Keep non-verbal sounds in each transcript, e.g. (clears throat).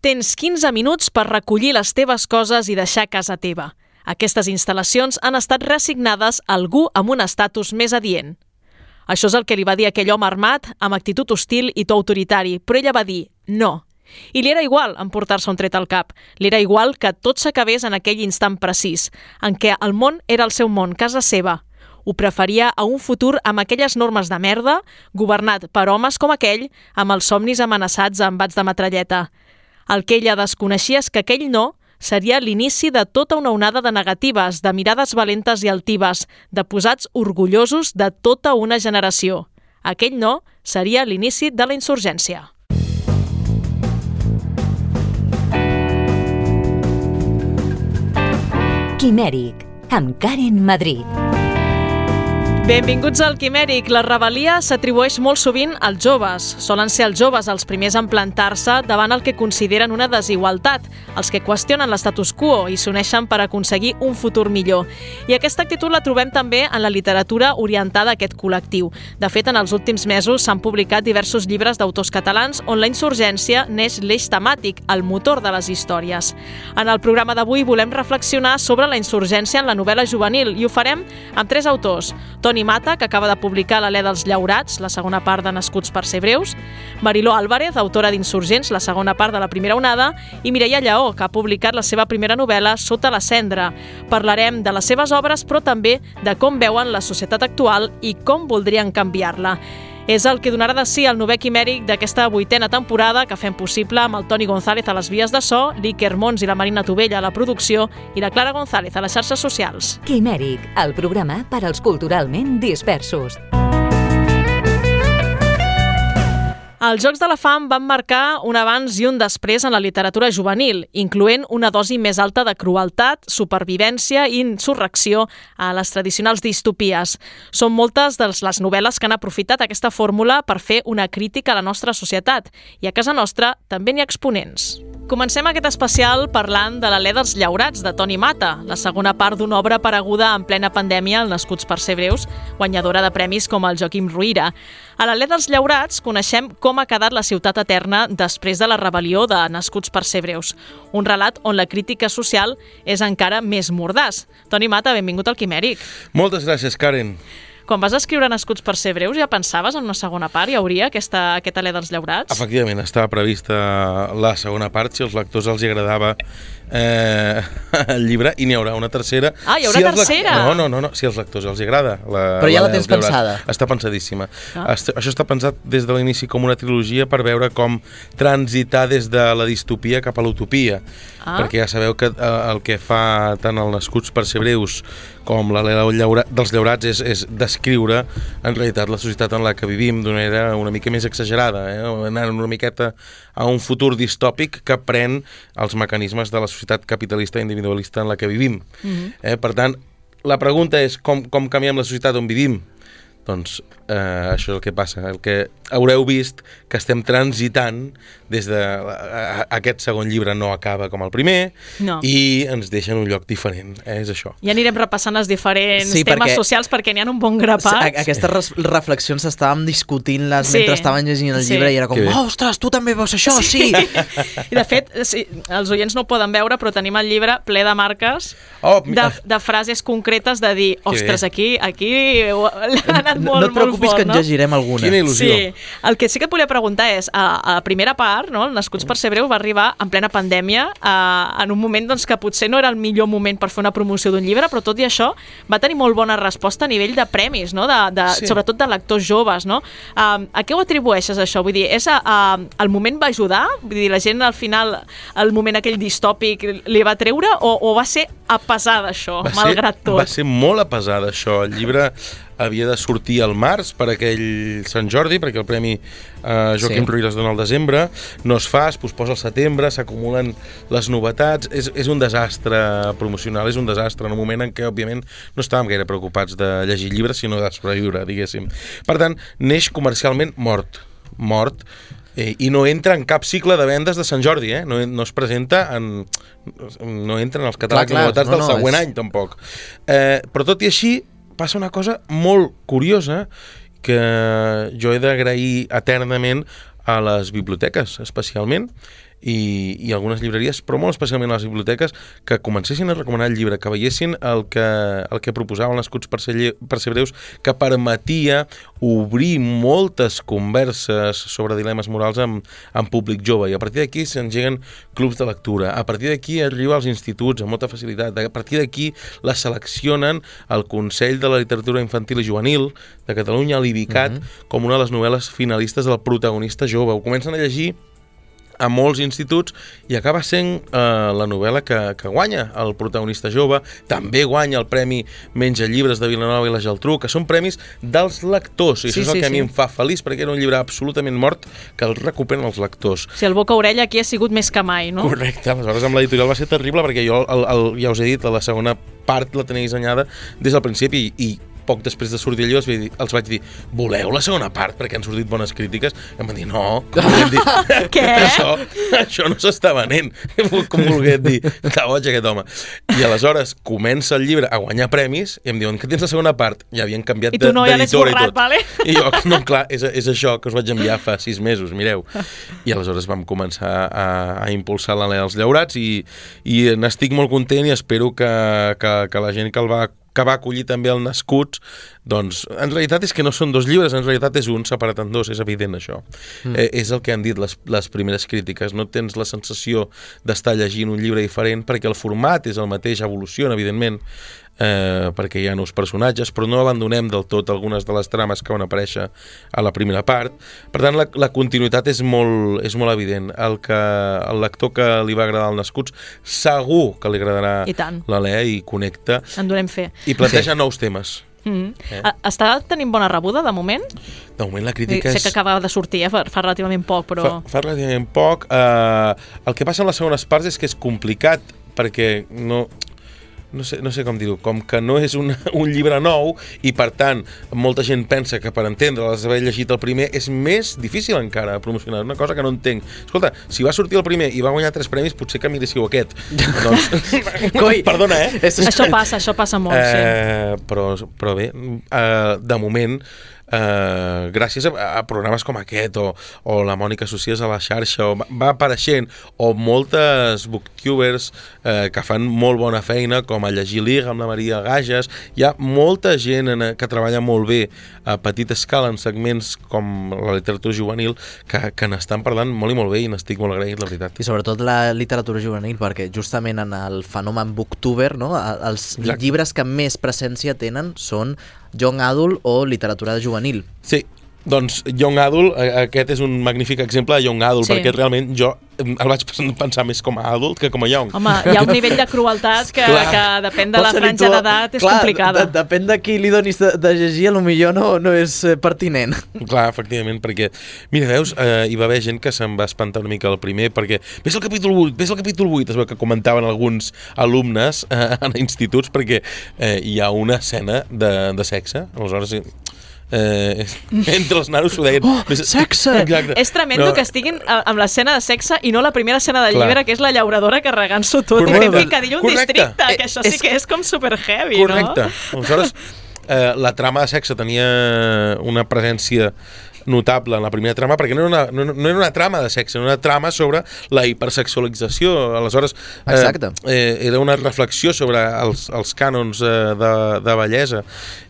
Tens 15 minuts per recollir les teves coses i deixar casa teva. Aquestes instal·lacions han estat reassignades a algú amb un estatus més adient. Això és el que li va dir aquell home armat, amb actitud hostil i to autoritari, però ella va dir no. I li era igual emportar-se un tret al cap. Li era igual que tot s'acabés en aquell instant precís, en què el món era el seu món, casa seva. Ho preferia a un futur amb aquelles normes de merda, governat per homes com aquell, amb els somnis amenaçats amb bats de metralleta. El que ella desconeixia és que aquell no seria l'inici de tota una onada de negatives, de mirades valentes i altives, de posats orgullosos de tota una generació. Aquell no seria l'inici de la insurgència. Quimèric, amb Karen Madrid. Benvinguts al Quimèric. La rebel·lia s'atribueix molt sovint als joves. Solen ser els joves els primers en plantar-se davant el que consideren una desigualtat, els que qüestionen l'estatus quo i s'uneixen per aconseguir un futur millor. I aquesta actitud la trobem també en la literatura orientada a aquest col·lectiu. De fet, en els últims mesos s'han publicat diversos llibres d'autors catalans on la insurgència neix l'eix temàtic, el motor de les històries. En el programa d'avui volem reflexionar sobre la insurgència en la novel·la juvenil i ho farem amb tres autors. Toni Toni Mata, que acaba de publicar L'Alè dels Llaurats, la segona part de Nascuts per ser breus, Mariló Álvarez, autora d'Insurgents, la segona part de la primera onada, i Mireia Lleó, que ha publicat la seva primera novel·la Sota la cendra. Parlarem de les seves obres, però també de com veuen la societat actual i com voldrien canviar-la és el que donarà de sí el novè quimèric d'aquesta vuitena temporada que fem possible amb el Toni González a les vies de so, l'Iker Mons i la Marina Tovella a la producció i la Clara González a les xarxes socials. Quimèric, el programa per als culturalment dispersos. Els Jocs de la Fam van marcar un abans i un després en la literatura juvenil, incloent una dosi més alta de crueltat, supervivència i insurrecció a les tradicionals distopies. Són moltes de les novel·les que han aprofitat aquesta fórmula per fer una crítica a la nostra societat, i a casa nostra també n'hi ha exponents. Comencem aquest especial parlant de l'Alè dels Llaurats, de Toni Mata, la segona part d'una obra apareguda en plena pandèmia, el Nascuts per ser breus, guanyadora de premis com el Joaquim Ruïra. A l'Alè dels Llaurats coneixem com ha quedat la ciutat eterna després de la rebel·lió de Nascuts per ser breus, un relat on la crítica social és encara més mordàs. Toni Mata, benvingut al Quimèric. Moltes gràcies, Karen. Quan vas escriure Nascuts per ser breus, ja pensaves en una segona part? Hi hauria aquesta, aquest alè dels llaurats? Efectivament, estava prevista la segona part, si als lectors els agradava eh, (laughs) el llibre, i n'hi haurà una tercera. Ah, hi haurà si tercera? No, no, no, no, si als lectors els agrada. La, Però ja la dels tens llaurats. pensada. Està pensadíssima. Ah. Est Això està pensat des de l'inici com una trilogia per veure com transitar des de la distopia cap a l'utopia. Ah. Perquè ja sabeu que eh, el que fa tant el Nascuts per ser breus com la Lela Llaura, dels Llaurats és, és descriure en realitat la societat en la que vivim d'una manera una mica més exagerada, eh? anant una miqueta a un futur distòpic que pren els mecanismes de la societat capitalista i individualista en la que vivim. Mhm. eh? Per tant, la pregunta és com, com canviem la societat on vivim? Doncs eh, això és el que passa, el que haureu vist que estem transitant des de... a- a- Aquest segon llibre no acaba com el primer No. i ens deixa en un lloc diferent, eh? és això. Ja anirem repassant els diferents Sí, temes perquè- socials perquè n'hi ha un bon Sí, grapat. a- Aquestes res- reflexions estàvem discutint-les Sí. mentre estàvem llegint el Sí. llibre i era com, oh, ostres, tu també veus això, sí! (laughs) I de fet, sí, els oients no ho poden veure, però tenim el llibre ple de marques Oh, de, de frases concretes de dir, ostres, aquí, aquí ho- anat No, molt, no et preocupis molt que fort, en llegirem alguna. Quina il·lusió. Sí, el que sí que et volia preguntar és, a, a la primera part, no, el Nascuts per ser breu va arribar en plena pandèmia, a, en un moment doncs, que potser no era el millor moment per fer una promoció d'un llibre, però tot i això va tenir molt bona resposta a nivell de premis, no? de, de, Sí. sobretot de lectors joves. No? Um, a què ho atribueixes, això? Vull dir, és a, a, el moment va ajudar? Vull dir, la gent al final, el moment aquell distòpic li va treure o, o va ser a pesar d'això, malgrat tot? Va ser molt a pesar d'això. El llibre havia de sortir al març per aquell Sant Jordi, perquè el Premi eh, Joaquim Sí. Ruïra es dona al desembre, no es fa, es posposa al setembre, s'acumulen les novetats, és, és un desastre promocional, és un desastre en un moment en què, òbviament, no estàvem gaire preocupats de llegir llibres, sinó de sobreviure, diguéssim. Per tant, neix comercialment mort, mort, eh, i no entra en cap cicle de vendes de Sant Jordi, eh? no, no es presenta en... no entra en els catàlegs Clar, clar, novetats no, del no, següent és- any, tampoc. Eh, però tot i així, passa una cosa molt curiosa que jo he d'agrair eternament a les biblioteques, especialment, i, i algunes llibreries, però molt especialment a les biblioteques, que comencessin a recomanar el llibre, que veiessin el que, el que proposaven els Nascuts per ser, lle- per ser breus, que permetia obrir moltes converses sobre dilemes morals amb, amb públic jove, i a partir d'aquí s'engeguen clubs de lectura, a partir d'aquí arriba als instituts amb molta facilitat, a partir d'aquí la seleccionen el Consell de la Literatura Infantil i Juvenil de Catalunya, l'IBICAT, com una de les novel·les finalistes del protagonista jove. Ho comencen a llegir a molts instituts i acaba sent eh, la novel·la que, que guanya el protagonista jove, també guanya el Premi Menja Llibres de Vilanova i la Geltrú, que són premis dels lectors, i Sí, això és el sí, que a mi sí. em fa feliç, perquè era un llibre absolutament mort que el recuperen els lectors. O sigui, el boca-orella aquí ha sigut més que mai, no? Correcte, aleshores amb l'editorial va ser terrible perquè jo, el, el, ja us he dit, la segona part la tenia dissenyada des del principi i, i poc després de sortir llibre els, vaig dir- els vaig dir voleu la segona part perquè han sortit bones crítiques i em van dir no, com volguem dir (laughs) Què? (laughs) això, això no s'està venent (laughs) com volguem dir, que boig aquest home i aleshores comença el llibre a guanyar premis i em diuen que tens la segona part i havien canviat I tu no, ja d'editora i tot. vale? I jo, no, clar, és, és això que us vaig enviar fa sis mesos, mireu. I aleshores vam començar a, a impulsar l'Alè als Llaurats i, i n'estic molt content i espero que, que, que la gent que el va que va acollir també el Nascuts, doncs en realitat és que no són dos llibres, en realitat és un separat en dos, és evident això. Mm. Eh, és el que han dit les, les primeres crítiques, no tens la sensació d'estar llegint un llibre diferent perquè el format és el mateix, evoluciona, evidentment, eh, perquè hi ha nous personatges, però no abandonem del tot algunes de les trames que van aparèixer a la primera part. Per tant, la, la continuïtat és molt, és molt evident. El, que, el lector que li va agradar el Nascuts segur que li agradarà l'Alè i connecta En donem fe. i planteja sí. nous temes. Mm. Eh? Eh? Està tenint bona rebuda, de moment? De moment la Sé crítica és... que acaba de sortir, eh? fa, fa relativament poc, però... Fa, fa relativament poc. Eh, el que passa en les segones parts és que és complicat perquè no, no sé, no sé com dir-ho, com que no és un, (laughs) un llibre nou i per tant molta gent pensa que per entendre-les haver llegit el primer és més difícil encara promocionar, una cosa que no entenc. Escolta, si va sortir el primer i va guanyar tres premis, potser que miréssiu aquest. (laughs) doncs, Coi. (laughs) perdona, eh? Això passa, això passa molt, sí. Eh, però, però bé, eh, de moment, eh, gràcies a, a programes com aquest o, o la Mònica Socies a la xarxa o va, apareixent o moltes booktubers eh, que fan molt bona feina com a Llegir Liga amb la Maria Gages hi ha molta gent en, que treballa molt bé a petita escala en segments com la literatura juvenil que, que n'estan parlant molt i molt bé i n'estic molt agraït, la veritat. I sobretot la literatura juvenil, perquè justament en el fenomen booktuber, no, els Exacte. llibres que més presència tenen són young adult o literatura juvenil. Sí, doncs Young Adult, aquest és un magnífic exemple de Young Adult, Sí. perquè realment jo el vaig (laughs) pensar més com a adult que com a young. Home, hi ha un nivell de crueltat que, Clar. que depèn de la franja d'edat, és Clar, complicada. De, depèn de qui li donis de, de llegir, a lo millor no, no és eh, pertinent. Clar, efectivament, perquè, mira, veus, eh, hi va haver gent que se'n va espantar una mica el primer, perquè ves el capítol 8, ves el capítol 8, es veu que comentaven alguns alumnes eh, (laughs) en instituts, perquè eh, hi ha una escena de, de sexe, aleshores... Eh, (laughs) entre els nanos ho deien. Oh, sexe! Exacte. És tremendo que estiguin a- amb l'escena de sexe i no la primera escena del Clar. llibre, que és la llauradora carregant-s'ho tot i Correcte. fent picadillo un Correcte. districte, que Eh, això sí és- que és com super heavy, Correcte. no? Aleshores, eh, la trama de sexe tenia una presència notable en la primera trama perquè no era una, no, no era una trama de sexe, era una trama sobre la hipersexualització. Aleshores, eh, Exacte. eh, era una reflexió sobre els, els cànons eh, de, de bellesa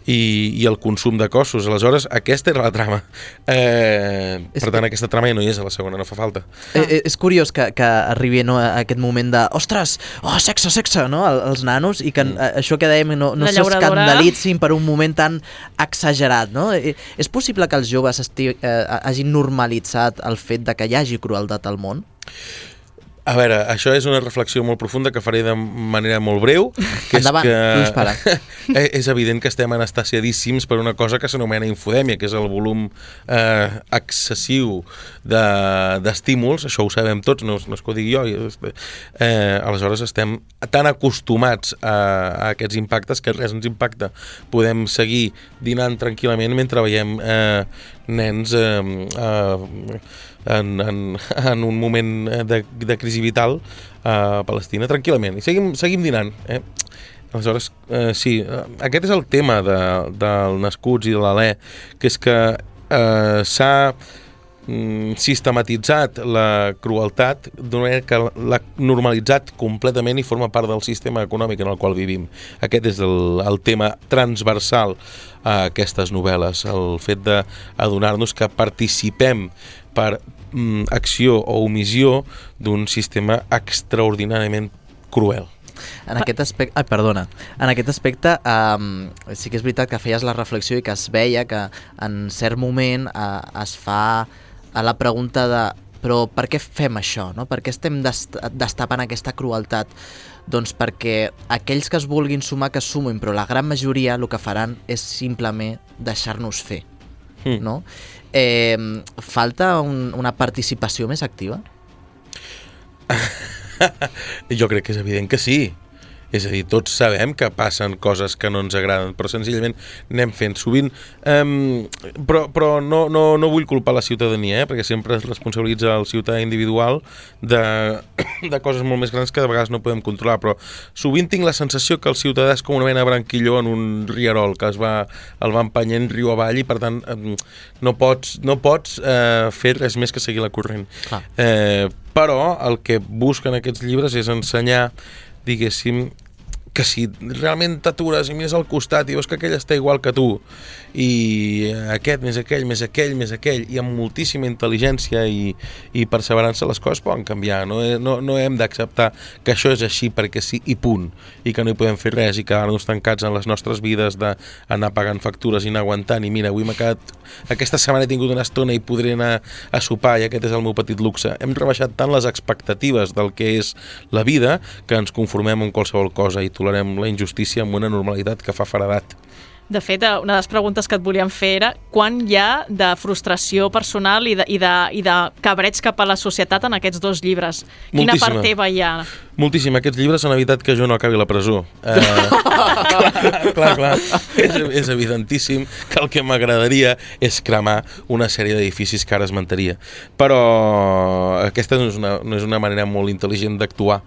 i, i el consum de cossos. Aleshores, aquesta era la trama. Eh, És per que- tant, aquesta trama ja no hi és a la segona, no fa falta. Eh, eh, és curiós que, que arribi no, a aquest moment de ostres, oh, sexe, sexe, no? El- Els nanos, i que mm. això que dèiem no, no s'escandalitzin per un moment tan exagerat, no? Eh, És possible que els joves esti, eh, hagin normalitzat el fet de que hi hagi crueltat al món? A veure, això és una reflexió molt profunda que faré de manera molt breu. Que Endavant, és que... dispara. (laughs) Eh, és evident que estem anestesiadíssims per una cosa que s'anomena infodèmia, que és el volum eh, excessiu de- d'estímuls, això ho sabem tots, no, no és que ho digui jo. Eh, aleshores estem tan acostumats a, a aquests impactes que res ens impacta. Podem seguir dinant tranquil·lament mentre veiem eh, nens eh, eh, en, en, en un moment de, de crisi vital a Palestina tranquil·lament i seguim, seguim dinant eh? aleshores eh, sí, eh, aquest és el tema de, del Nascuts i de l'Alè que és que eh, s'ha mm, sistematitzat la crueltat d'una manera que l'ha normalitzat completament i forma part del sistema econòmic en el qual vivim. Aquest és el, el tema transversal a aquestes novel·les, el fet d'adonar-nos que participem per mm, acció o omissió d'un sistema extraordinàriament cruel. En aquest aspecte, ai, perdona, en aquest aspecte um, sí que és veritat que feies la reflexió i que es veia que en cert moment uh, es fa a la pregunta de però per què fem això? No? Per què estem dest destapant aquesta crueltat? Doncs perquè aquells que es vulguin sumar que sumin, però la gran majoria el que faran és simplement deixar-nos fer. Mm. No? Eh, falta un, una participació més activa? (laughs) Jo crec que és evident que sí. És a dir, tots sabem que passen coses que no ens agraden, però senzillament anem fent. Sovint, um, però, però no, no, no vull culpar la ciutadania, eh, perquè sempre es responsabilitza el ciutadà individual de, (coughs) de coses molt més grans que de vegades no podem controlar, però sovint tinc la sensació que el ciutadà és com una mena branquilló en un rierol que es va, el va empenyent riu avall i per tant um, no pots, no pots uh, fer res més que seguir la corrent. Clar. Eh, però el que busquen aquests llibres és ensenyar diguéssim, que si realment t'atures i mires al costat i veus que aquell està igual que tu i aquest més aquell, més aquell, més aquell i amb moltíssima intel·ligència i, i perseverança les coses poden canviar. No, no, no hem d'acceptar que això és així perquè sí i punt. I que no hi podem fer res i quedar-nos tancats en les nostres vides d'anar pagant factures i anar aguantant. I mira, avui m'ha quedat aquesta setmana he tingut una estona i podré anar a sopar i aquest és el meu petit luxe. Hem rebaixat tant les expectatives del que és la vida que ens conformem amb qualsevol cosa i tolerem la injustícia amb una normalitat que fa faradat De fet, eh, una de les preguntes que et volíem fer era quan hi ha de frustració personal i de, i de, i de cabreig cap a la societat en aquests dos llibres? Quina Moltíssima. part teva hi ha? Moltíssim. Aquests llibres han evitat que jo no acabi a la presó. Eh, clar, (laughs) clar, clar. És, és evidentíssim que el que m'agradaria és cremar una sèrie d'edificis que ara esmentaria. Però aquesta no és una, no és una manera molt intel·ligent d'actuar.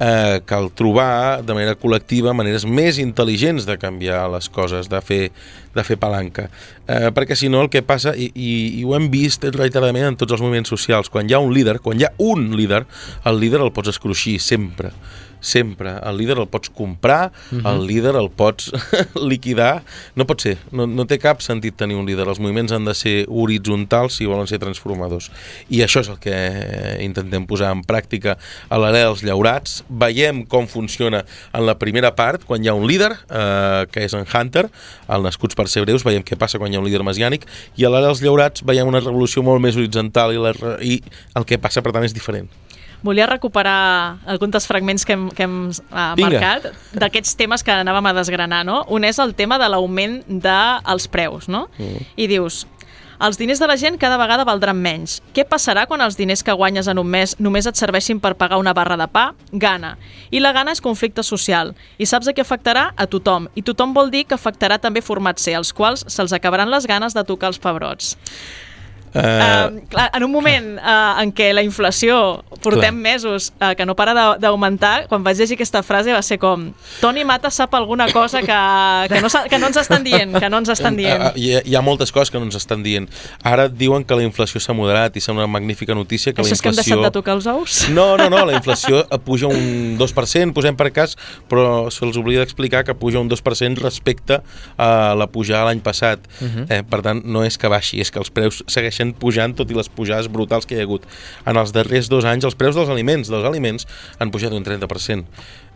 Eh, cal trobar de manera col·lectiva maneres més intel·ligents de canviar les coses, de fer, de fer palanca. Eh, perquè si no el que passa, i, i, i ho hem vist reiteradament en tots els moviments socials, quan hi ha un líder, quan hi ha un líder, el líder el pots escruixir sempre sempre. El líder el pots comprar, uh -huh. el líder el pots (laughs) liquidar. No pot ser, no, no té cap sentit tenir un líder. Els moviments han de ser horitzontals si volen ser transformadors. I això és el que intentem posar en pràctica a l'Arè dels Llaurats. Veiem com funciona en la primera part, quan hi ha un líder, eh, que és en Hunter, el Nascuts per ser breus, veiem què passa quan hi ha un líder mesiànic, i a l'Arè dels Llaurats veiem una revolució molt més horitzontal i, la, i el que passa, per tant, és diferent. Volia recuperar alguns dels fragments que hem, que hem uh, marcat d'aquests temes que anàvem a desgranar, no? Un és el tema de l'augment dels preus, no? Mm. I dius, els diners de la gent cada vegada valdran menys. Què passarà quan els diners que guanyes en un mes només et serveixin per pagar una barra de pa? Gana. I la gana és conflicte social. I saps a què afectarà? A tothom. I tothom vol dir que afectarà també formats C, als quals se'ls acabaran les ganes de tocar els pebrots. Eh, Uh, clar, en un moment uh, en què la inflació portem Clar. mesos uh, que no para de- d'augmentar, quan vaig llegir aquesta frase va ser com Toni Mata sap alguna cosa que, que, no, que no ens estan dient, que no ens estan dient. Eh, Hi ha, hi ha moltes coses que no ens estan dient. Ara et diuen que la inflació s'ha moderat i sembla una magnífica notícia que Això la és que hem inflació... deixat de tocar els ous? No, no, no, la inflació puja un 2%, posem per cas, però se'ls oblida d'explicar que puja un 2% respecte a la pujada l'any passat. Uh Mhm. -huh. eh, per tant, no és que baixi, és que els preus segueixen pujant, tot i les pujades brutals que hi ha hagut. En els darrers dos anys, els preus dels aliments dels aliments han pujat un 30%.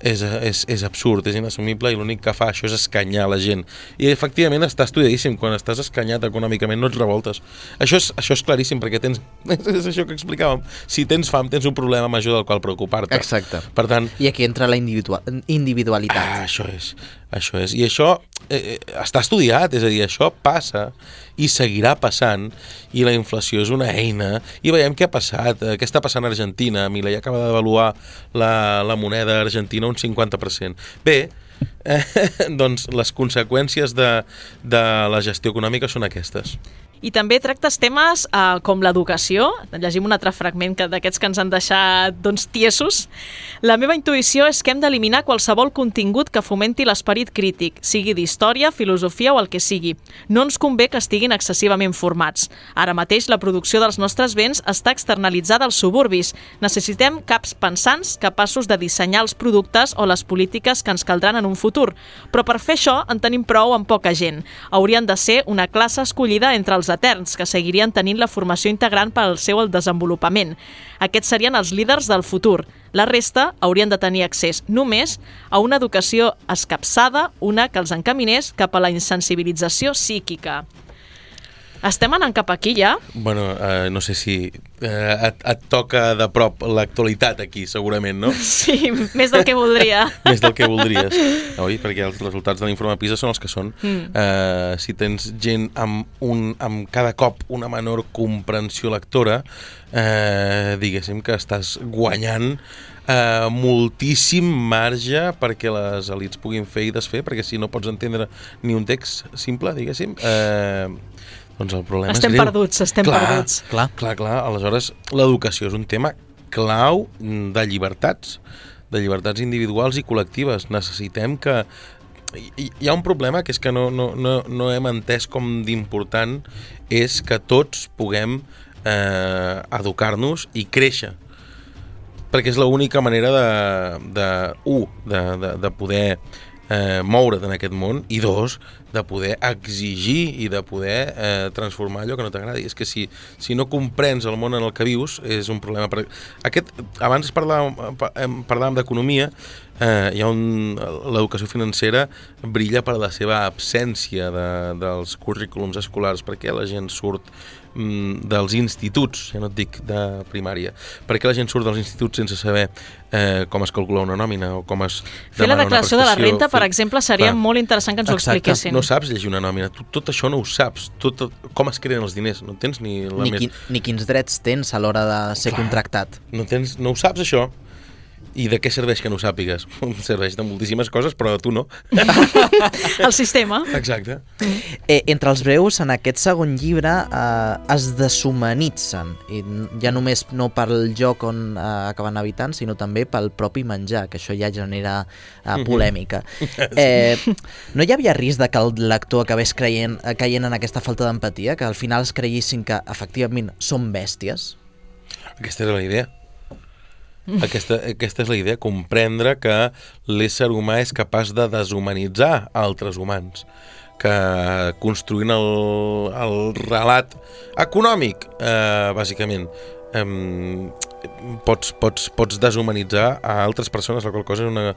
És, és, és absurd, és inassumible i l'únic que fa això és escanyar la gent. I efectivament està estudiadíssim, quan estàs escanyat econòmicament no et revoltes. Això és, això és claríssim perquè tens, (laughs) és això que explicàvem, si tens fam tens un problema major del qual preocupar-te. Exacte. Per tant, I aquí entra la individual, individualitat. Ah, això és, això és. I això eh, eh, està estudiat, és a dir, això passa i seguirà passant i la inflació és una eina. I veiem què ha passat, eh, què està passant a Argentina Milei acaba d'avaluar la, la moneda argentina un 50% bé, eh, (laughs) doncs les conseqüències de, de la gestió econòmica són aquestes I també tractes temes eh, com l'educació. Llegim un altre fragment que- d'aquests que ens han deixat doncs, tiesos. La meva intuïció és que hem d'eliminar qualsevol contingut que fomenti l'esperit crític, sigui d'història, filosofia o el que sigui. No ens convé que estiguin excessivament formats. Ara mateix la producció dels nostres béns està externalitzada als suburbis. Necessitem caps pensants capaços de dissenyar els productes o les polítiques que ens caldran en un futur. Però per fer això en tenim prou amb poca gent. Haurien de ser una classe escollida entre els eterns, que seguirien tenint la formació integrant per al seu desenvolupament. Aquests serien els líders del futur. La resta haurien de tenir accés només a una educació escapçada, una que els encaminés cap a la insensibilització psíquica. Estem anant cap aquí ja? Bueno, eh, no sé si eh, et, et toca de prop l'actualitat aquí, segurament, no? (laughs) Sí, més del que voldria. (laughs) Més del que voldries, oi? Perquè els resultats de l'informe PISA són els que són. Mm. Eh, si tens gent amb, un, amb cada cop una menor comprensió lectora, eh, diguéssim que estàs guanyant eh, moltíssim marge perquè les elites puguin fer i desfer, perquè si no pots entendre ni un text simple, diguéssim, eh, doncs el problema Estem és greu. perduts, estem clar, perduts. Clar, clar, clar. Aleshores, l'educació és un tema clau de llibertats, de llibertats individuals i col·lectives. Necessitem que... Hi hi ha un problema que és que no, no, no, no hem entès com d'important és que tots puguem eh, educar-nos i créixer perquè és l'única manera de, de, un, de, de, de poder eh, moure't en aquest món i dos, de poder exigir i de poder eh, transformar allò que no t'agradi. És que si, si no comprens el món en el que vius és un problema. Per... Aquest, abans parlàvem, em- parlàvem d'economia, eh, hi ha un, l'educació financera brilla per la seva absència de, dels currículums escolars, perquè la gent surt dels instituts, ja no et dic de primària, perquè la gent surt dels instituts sense saber eh, com es calcula una nòmina o com es Fer la declaració de la renta, per exemple, seria Clar. molt interessant que ens ho Exacte. expliquessin. No saps llegir una nòmina, tu, tot això no ho saps, tot, com es creen els diners, no tens ni la Ni, més... ni quins drets tens a l'hora de ser Clar. contractat. No, tens, no ho saps, això. I de què serveix que no ho sàpigues? (laughs) serveix de moltíssimes coses, però tu no. (laughs) El sistema. Exacte. Eh, entre els breus, en aquest segon llibre, eh, es deshumanitzen, i ja només no pel lloc on eh, acaben habitant, sinó també pel propi menjar, que això ja genera eh, polèmica. (laughs) Eh, no hi havia risc de que el lector acabés creient, eh, caient en aquesta falta d'empatia, que al final es creguessin que efectivament són bèsties? Aquesta era la idea. Aquesta, aquesta és la idea, comprendre que l'ésser humà és capaç de deshumanitzar altres humans que construint el, el relat econòmic, eh, bàsicament, eh, pots, pots, pots deshumanitzar a altres persones, la qual cosa és una,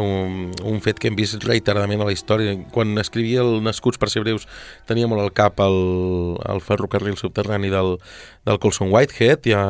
un, un fet que hem vist reiteradament a la història. Quan escrivia el Nascuts per ser breus tenia molt al cap el, el ferrocarril subterrani del, del Colson Whitehead, ja,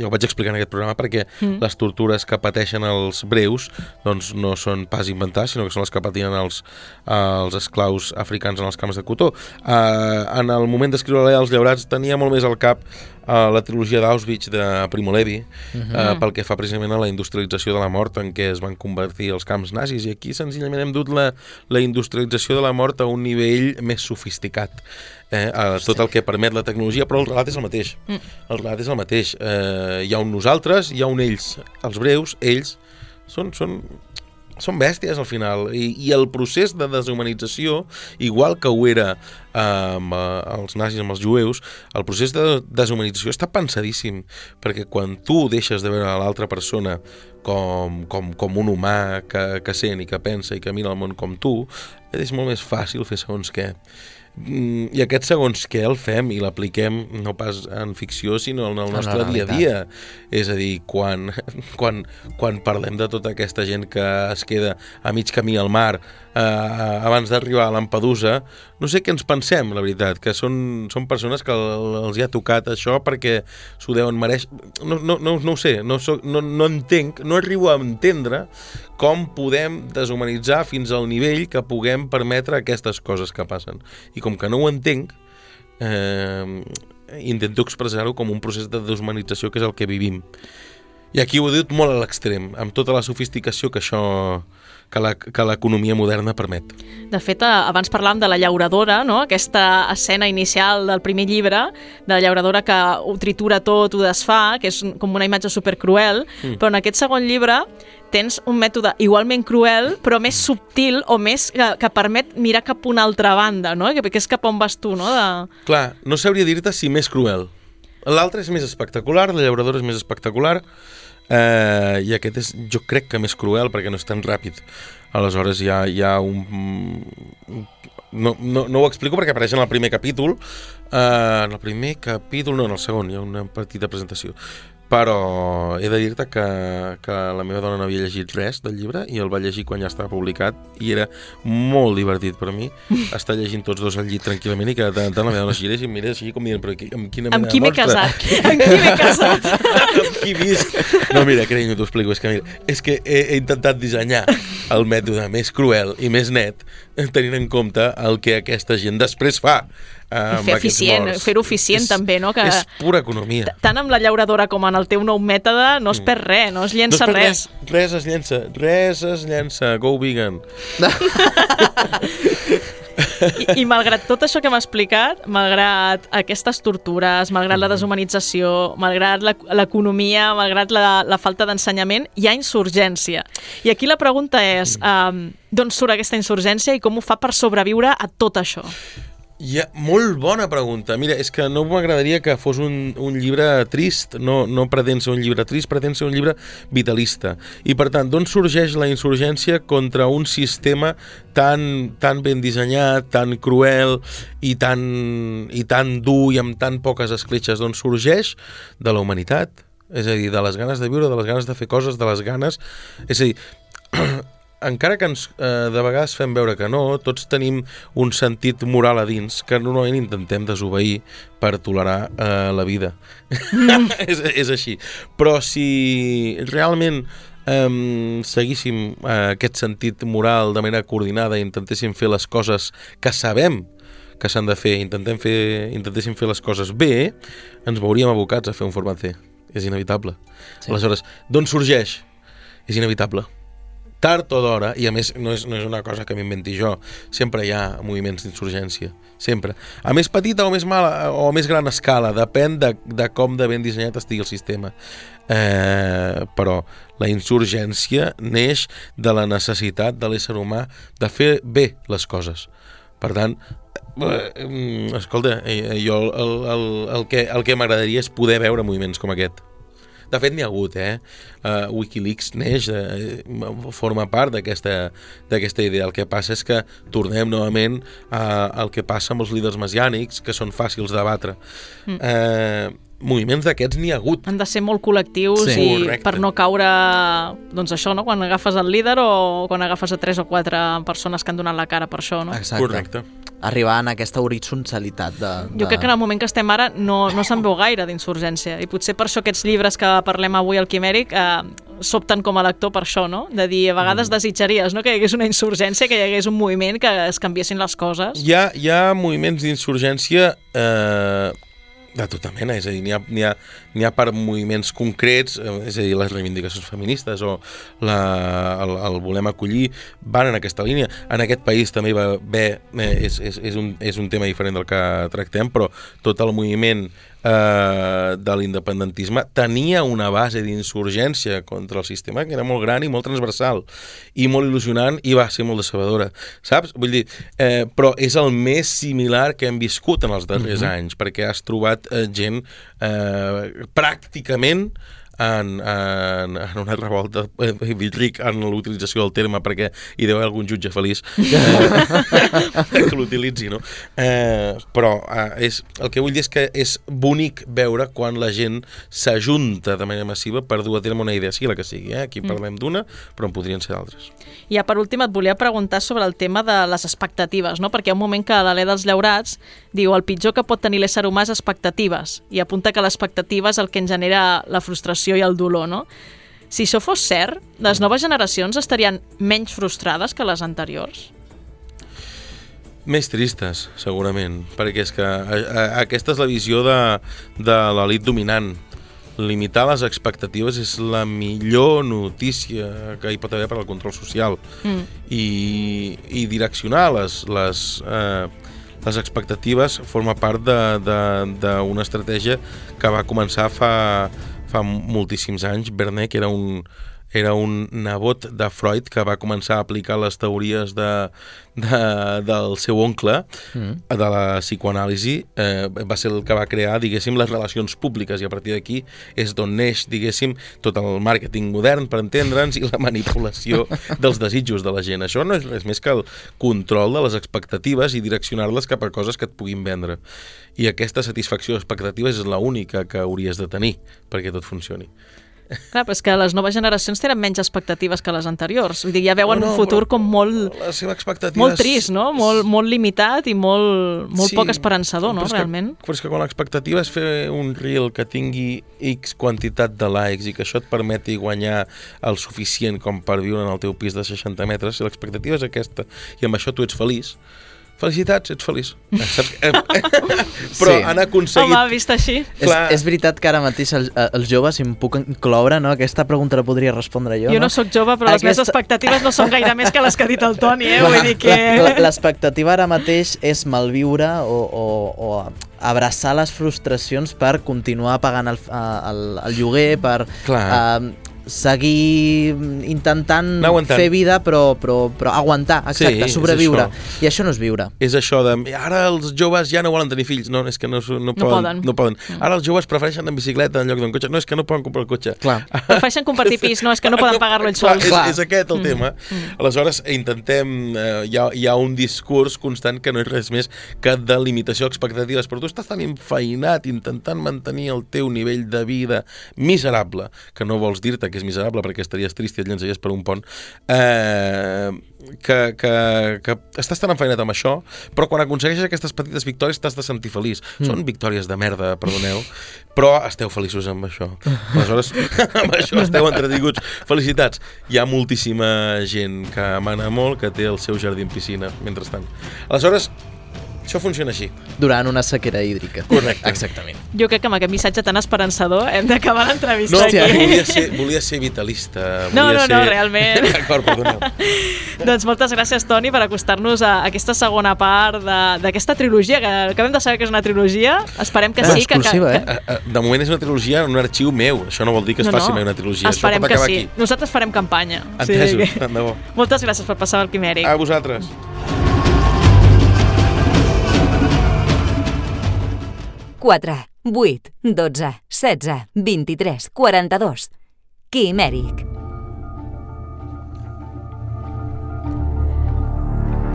ja ho vaig explicar en aquest programa, perquè mm. les tortures que pateixen els breus doncs no són pas inventades, sinó que són les que patien els, els esclaus africans en els camps de cotó. Uh, en el moment d'escriure dels Llaurats tenia molt més al cap uh, la trilogia d'Auschwitz de Primo Levi, uh -huh. uh, pel que fa precisament a la industrialització de la mort en què es van convertir els camps nazis i aquí senzillament hem dut la, la industrialització de la mort a un nivell més sofisticat eh, a tot el que permet la tecnologia, però el relat és el mateix. Mm. El relat és el mateix. Eh, hi ha un nosaltres, hi ha un ells. Els breus, ells, són, són, són bèsties al final I, i el procés de deshumanització igual que ho era eh, amb eh, els nazis, amb els jueus el procés de deshumanització està pensadíssim perquè quan tu deixes de veure a l'altra persona com, com, com un humà que, que sent i que pensa i que mira el món com tu és molt més fàcil fer segons què i aquest segons què el fem i l'apliquem no pas en ficció sinó en el En la nostre dia a dia és a dir, quan, (laughs) quan, quan parlem de tota aquesta gent que es queda a mig camí al mar eh, abans d'arribar a Lampedusa, no sé què ens pensem, la veritat, que són, són persones que el- els hi ha tocat això perquè s'ho deuen mereix... No, no, no, no ho sé, no, soc, no, no entenc, no arribo a entendre com podem deshumanitzar fins al nivell que puguem permetre aquestes coses que passen. I com que no ho entenc, eh, intento expressar-ho com un procés de deshumanització que és el que vivim. I aquí ho he dit molt a l'extrem, amb tota la sofisticació que això que l'economia moderna permet. De fet, eh, abans parlàvem de la llauradora, no? aquesta escena inicial del primer llibre, de la llauradora que ho tritura tot, ho desfà, que és com una imatge supercruel, mm. però en aquest segon llibre tens un mètode igualment cruel, però més subtil o més que, que permet mirar cap a una altra banda, no? que, que és cap on vas tu, no? De... Clar, no sabria dir-te si més cruel. L'altre és més espectacular, la llauradora és més espectacular, eh, i aquest és, jo crec que més cruel perquè no és tan ràpid. Aleshores hi ha, hi ha un... No, no, no ho explico perquè apareix en el primer capítol. Eh, en el primer capítol, no, en el segon, hi ha una petita presentació. Però he de dir-te que, que la meva dona no havia llegit res del llibre i el va llegir quan ja estava publicat i era molt divertit per mi estar llegint tots dos al llit tranquil·lament i que de tant en tant la meva dona es girés i em mirés així com dient però qui, amb quina mena (laughs) Amb qui m'he casat? Amb qui m'he casat? amb qui visc? No, mira, carinyo, t'ho explico. És que, mira, és que he, he intentat dissenyar el mètode més cruel i més net (laughs) tenint en compte el que aquesta gent després fa. eh, amb fer eficient, morts. fer-ho eficient És- també, no? Que- És pura economia. Tant amb la llauradora com en el teu nou mètode no es perd res, no es llença Mm. No es res. Res, res es llença, res es llença. Go vegan. (laughs) I, I malgrat tot això que m'ha explicat, malgrat aquestes tortures, malgrat la deshumanització, malgrat la- l'economia, malgrat la, la falta d'ensenyament, hi ha insurgència. I aquí la pregunta és, um, d'on surt aquesta insurgència i com ho fa per sobreviure a tot això? Ja, molt bona pregunta. Mira, és que no m'agradaria que fos un, un llibre trist, no, no pretén ser un llibre trist, pretén ser un llibre vitalista. I per tant, d'on sorgeix la insurgència contra un sistema tan, tan ben dissenyat, tan cruel i tan, i tan dur i amb tan poques escletxes? D'on sorgeix? De la humanitat. És a dir, de les ganes de viure, de les ganes de fer coses, de les ganes... És a dir, (clears throat) encara que ens, eh, de vegades fem veure que no, tots tenim un sentit moral a dins que normalment intentem desobeir per tolerar eh, la vida. (laughs) és, és així. Però si realment eh, seguíssim eh, aquest sentit moral de manera coordinada i intentéssim fer les coses que sabem que s'han de fer, intentem fer, intentéssim fer les coses bé, ens veuríem abocats a fer un format C. És inevitable. Sí. Aleshores, d'on sorgeix? És inevitable tard o d'hora, i a més no és, no és una cosa que m'inventi jo, sempre hi ha moviments d'insurgència, sempre. A més petita o més mala o a més gran escala, depèn de, de com de ben dissenyat estigui el sistema. Eh, però la insurgència neix de la necessitat de l'ésser humà de fer bé les coses. Per tant, eh, escolta, eh, jo el, el, el que, el que m'agradaria és poder veure moviments com aquest. De fet, n'hi ha hagut, eh? Uh, Wikileaks neix, uh, forma part d'aquesta d'aquesta idea. El que passa és que tornem novament uh, al que passa amb els líders mesiànics, que són fàcils de batre. Mm. Uh, moviments d'aquests n'hi ha hagut. Han de ser molt col·lectius Sí. i Correcte. per no caure, doncs això, no? quan agafes el líder o quan agafes a tres o quatre persones que han donat la cara per això, no? Exacte. Correcte. Arribar en aquesta horitzontalitat de... de... Jo crec que en el moment que estem ara no, no se'n veu gaire d'insurgència i potser per això aquests llibres que parlem avui al Quimèric eh, sobten com a lector per això, no? De dir, a vegades Mm. desitjaries no? que hi hagués una insurgència, que hi hagués un moviment, que es canviessin les coses. Hi ha, hi ha moviments d'insurgència eh, de tota mena, és a dir, n'hi ha, ha, ha per moviments concrets, eh, és a dir, les reivindicacions feministes o la, el, el volem acollir, van en aquesta línia. En aquest país també va haver, eh, és, és, és, un, és un tema diferent del que tractem, però tot el moviment eh, de l'independentisme tenia una base d'insurgència contra el sistema que era molt gran i molt transversal i molt il·lusionant i va ser molt decebedora, saps? Vull dir, eh, però és el més similar que hem viscut en els darrers uh -huh. anys, perquè has trobat eh, gent eh, pràcticament en, en, en una revolta eh, ric en l'utilització del terme perquè hi deu haver algun jutge feliç eh, (laughs) que l'utilitzi no? eh, però eh, és, el que vull dir és que és bonic veure quan la gent s'ajunta de manera massiva per dur a terme una idea, sigui la que sigui eh? aquí parlem d'una, però en podrien ser d'altres I ja per últim et volia preguntar sobre el tema de les expectatives, no? perquè hi ha un moment que l'Alè dels Llaurats diu el pitjor que pot tenir l'ésser humà és expectatives i apunta que l'expectativa és el que en genera la frustració i el dolor. No? Si això fos cert, les noves generacions estarien menys frustrades que les anteriors? Més tristes, segurament, perquè és que a, a, aquesta és la visió de, de l'elit dominant. limitar les expectatives és la millor notícia que hi pot haver per al control social Mm. i, i direccionar les, les, eh, les expectatives forma part d'una estratègia que va començar fa, fa moltíssims anys. Bernet, que era un, era un nebot de Freud que va començar a aplicar les teories de, de, del seu oncle Mm. de la psicoanàlisi eh, va ser el que va crear, diguéssim, les relacions públiques i a partir d'aquí és d'on neix, diguéssim, tot el màrqueting modern, per entendre'ns, i la manipulació (laughs) dels desitjos de la gent. Això no és res més que el control de les expectatives i direccionar-les cap a coses que et puguin vendre. I aquesta satisfacció d'expectatives és l'única que hauries de tenir perquè tot funcioni. Clar, però és que les noves generacions tenen menys expectatives que les anteriors. Vull dir, ja veuen No, no, un futur com molt, La seva expectativa molt trist, no? Molt, molt limitat i molt, molt Sí, poc esperançador, no? però Realment. Que, però és que quan l'expectativa és fer un reel que tingui X quantitat de likes i que això et permeti guanyar el suficient com per viure en el teu pis de 60 metres, si l'expectativa és aquesta i amb això tu ets feliç, felicitats, ets feliç. Eh, Saps? Eh, (laughs) però Sí. han aconseguit... Home, vist així... És, Clar. és veritat que ara mateix el, els joves, si em puc incloure, no? aquesta pregunta la podria respondre jo. Jo no sóc jove, però les meves Aquesta- expectatives no són gaire més que les que ha dit el Toni, eh? Vull dir que... L'expectativa ara mateix és malviure o, o, o abraçar les frustracions per continuar pagant el, el, el lloguer, per Clar. eh, seguir intentant fer vida però, però, però aguantar, Sí, exacte, és sobreviure. això. I això no és viure. És això de, ara els joves ja no volen tenir fills. No, és que no, no, poden, poden. No poden. Ara els joves prefereixen anar en bicicleta en lloc d'un cotxe. No, és que no poden comprar el cotxe. Clar. (laughs) Prefereixen compartir pis, no, és que no poden (laughs) pagar-lo ells sols. és, Clar. és aquest el tema. Aleshores, intentem... Eh, hi, ha, hi ha un discurs constant que no és res més que de limitació d'expectatives, però tu estàs tan enfeinat intentant mantenir el teu nivell de vida miserable, que no vols dir-te que és miserable perquè estaries trist i et llançaries per un pont, eh, que, que, que estàs tan enfeinat amb això, però quan aconsegueixes aquestes petites victòries t'has de sentir feliç. Mm. Són victòries de merda, perdoneu, però esteu feliços amb això. Aleshores, (laughs) amb això esteu entretinguts. Felicitats. Hi ha moltíssima gent que mana molt, que té el seu jardí en piscina, mentrestant. Aleshores, això funciona així. Durant una sequera hídrica. Correcte. Exactament. Jo crec que amb aquest missatge tan esperançador hem d'acabar l'entrevista No, aquí. volia ser, volia ser vitalista. No, volia no, ser... no, realment. (laughs) D'acord, perdoneu. Doncs moltes gràcies, Toni, per acostar-nos a aquesta segona part de- d'aquesta trilogia, que acabem de saber que és una trilogia. Esperem que Ah, sí. Que, que, exclusiva, que, eh? Eh, eh, De moment és una trilogia en un arxiu meu. Això no vol dir que es faci mai una trilogia. Esperem Això pot que sí. aquí. Nosaltres farem campanya. Entesos, que... tant de bo. Moltes gràcies per passar al Quimèric. A vosaltres. Quatre, vuit, dotze, setze, vint-i-tres, quaranta-dos. Quimèric.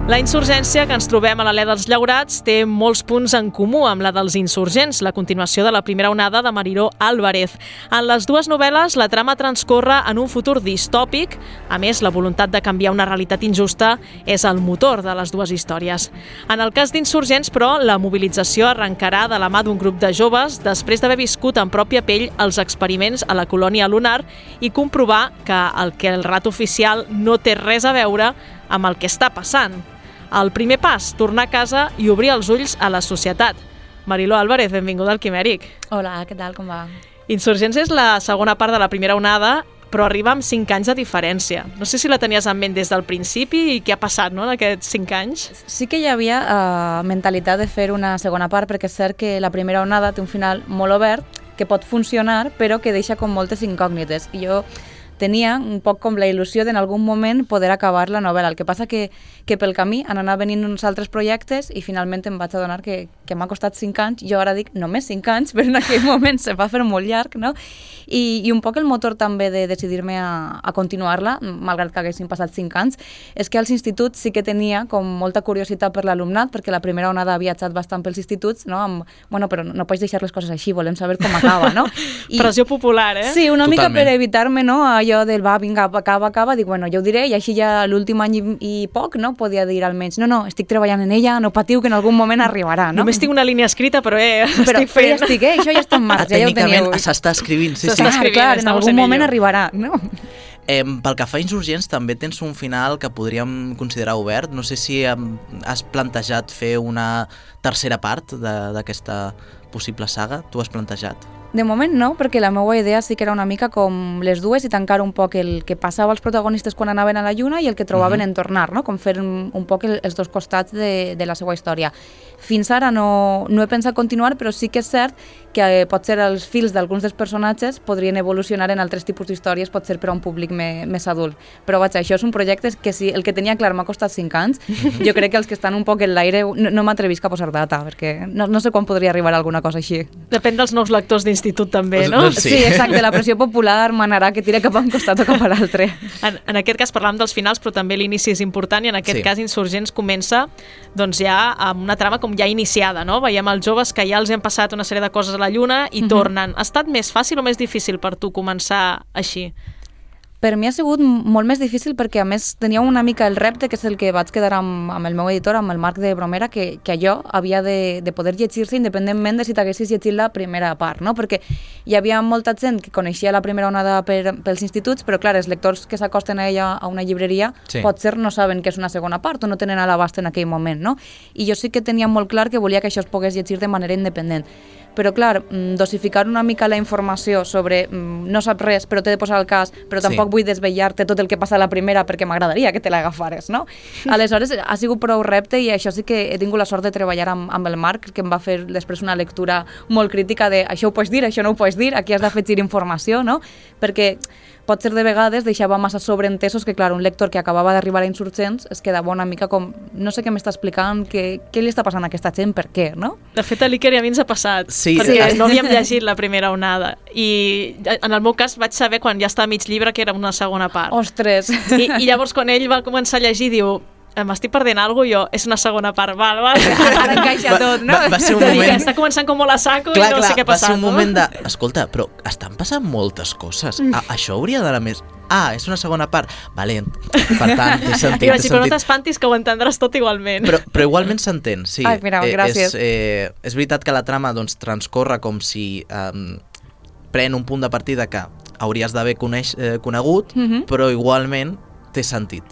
La insurgència que ens trobem a l'alè dels Llaurats té molts punts en comú amb la dels insurgents, la continuació de la primera onada de Mariró Álvarez. En les dues novel·les, la trama transcorre en un futur distòpic. A més, la voluntat de canviar una realitat injusta és el motor de les dues històries. En el cas d'insurgents, però, la mobilització arrencarà de la mà d'un grup de joves després d'haver viscut en pròpia pell els experiments a la colònia lunar i comprovar que el que el rat oficial no té res a veure amb el que està passant. El primer pas, tornar a casa i obrir els ulls a la societat. Mariló Álvarez, benvinguda al Quimèric. Hola, què tal, com va? Insurgents és la segona part de la primera onada, però arriba amb 5 anys de diferència. No sé si la tenies en ment des del principi i què ha passat no, en aquests 5 anys. Sí que hi havia uh, mentalitat de fer una segona part, perquè és cert que la primera onada té un final molt obert, que pot funcionar, però que deixa com moltes incògnites. I jo tenia un poc com la il·lusió d'en algun moment poder acabar la novel·la. El que passa que, que pel camí han anat venint uns altres projectes i finalment em vaig adonar que, que m'ha costat 5 anys. Jo ara dic només 5 anys, (laughs) però en aquell moment se va fer molt llarg, no? I, i un poc el motor també de decidir-me a, a continuar-la, malgrat que haguessin passat 5 anys, és que als instituts sí que tenia com molta curiositat per l'alumnat, perquè la primera onada ha viatjat bastant pels instituts, no? Amb, bueno, però no pots deixar les coses així, volem saber com acaba, no? (laughs) Pressió popular, eh? Sí, una mica Totalment. per evitar-me no, allò del va, vinga, acaba, acaba, dic, bueno, jo ho diré, i així ja l'últim any i, i poc, no, podia dir almenys, no, no, estic treballant en ella, no patiu, que en algun moment arribarà, no? Només tinc una línia escrita, però eh, però, estic però ja fent. estic, eh? això ja està en Ah, marxa, ja ho tècnicament teniu. s'està escrivint, sí, sí. Clar, escrivint, clar, en algun en moment ello. arribarà, no? Eh, pel que fa a Insurgents, també tens un final que podríem considerar obert. No sé si has plantejat fer una tercera part de- d'aquesta possible saga. Tu has plantejat? De moment no, perquè la meva idea sí que era una mica com les dues i tancar un poc el que passava als protagonistes quan anaven a la lluna i el que trobaven uh -huh. en tornar, no? com fer un, un poc el, els dos costats de, de la seva història. Fins ara no, no he pensat continuar, però sí que és cert que eh, potser els fils d'alguns dels personatges podrien evolucionar en altres tipus d'històries, pot ser per a un públic me, més adult. Però vaig, això és un projecte que si el que tenia clar m'ha costat 5 anys, (laughs) jo crec que els que estan un poc en l'aire no, no m'atrevisc a posar data, perquè no, no sé quan podria arribar alguna cosa així. Depèn dels nous lectors d'institut també, no? Doncs Sí. sí, exacte, la pressió popular manarà que tira cap a un costat o cap a l'altre. En, en aquest cas parlàvem dels finals, però també l'inici és important i en aquest Sí. cas Insurgents comença doncs ja amb una trama com ja iniciada, no? Veiem els joves que ja els han passat una sèrie de coses a la Lluna i tornen. Ha estat més fàcil o més difícil per tu començar així? Per mi ha sigut molt més difícil perquè, a més, tenia una mica el repte, que és el que vaig quedar amb, amb el meu editor, amb el Marc de Bromera, que, que allò havia de, de poder llegir-se independentment de si t'haguessis llegit la primera part, no? Perquè hi havia molta gent que coneixia la primera onada per, pels instituts, però, clar, els lectors que s'acosten a ella a una llibreria Sí. potser no saben que és una segona part o no tenen a l'abast en aquell moment, no? I jo sí que tenia molt clar que volia que això es pogués llegir de manera independent. Però, clar, mm, dosificar una mica la informació sobre mm, no saps res, però t'he de posar el cas, però Sí. Tampoc vull desvetllar-te tot el que passa a la primera perquè m'agradaria que te l'agafares, no? (laughs) Aleshores, ha sigut prou repte i això sí que he tingut la sort de treballar amb, amb el Marc, que em va fer després una lectura molt crítica de això ho pots dir, això no ho pots dir, aquí has d'afegir informació, no? Perquè pot ser de vegades deixava massa sobreentesos que, clar, un lector que acabava d'arribar a Insurgents es quedava una mica com, no sé què m'està explicant, què, què li està passant a aquesta gent, per què, no? De fet, a l'Iker i a mi ens ha passat, Sí, perquè sí. no havíem llegit la primera onada. I en el meu cas vaig saber quan ja estava a mig llibre que era una segona part. Ostres! I, I llavors quan ell va començar a llegir diu m'estic perdent alguna cosa, jo, és una segona part, val, val. (laughs) Ara encaixa tot, no? Va, va ser un moment... està començant com molt a saco Clar, i no clar, sé què ha va ser passat. un moment de... Escolta, però estan passant moltes coses. A, això hauria d'anar més... Ah, és una segona part. Vale, per tant, té (laughs) sentit, I vaig dir, però no t'espantis que ho entendràs tot igualment. Però, però igualment s'entén, sí. Ai, mira, gràcies. És, eh, és veritat que la trama doncs, transcorre com si eh, pren un punt de partida que hauries d'haver coneix, eh, conegut, Mhm. però igualment té sentit.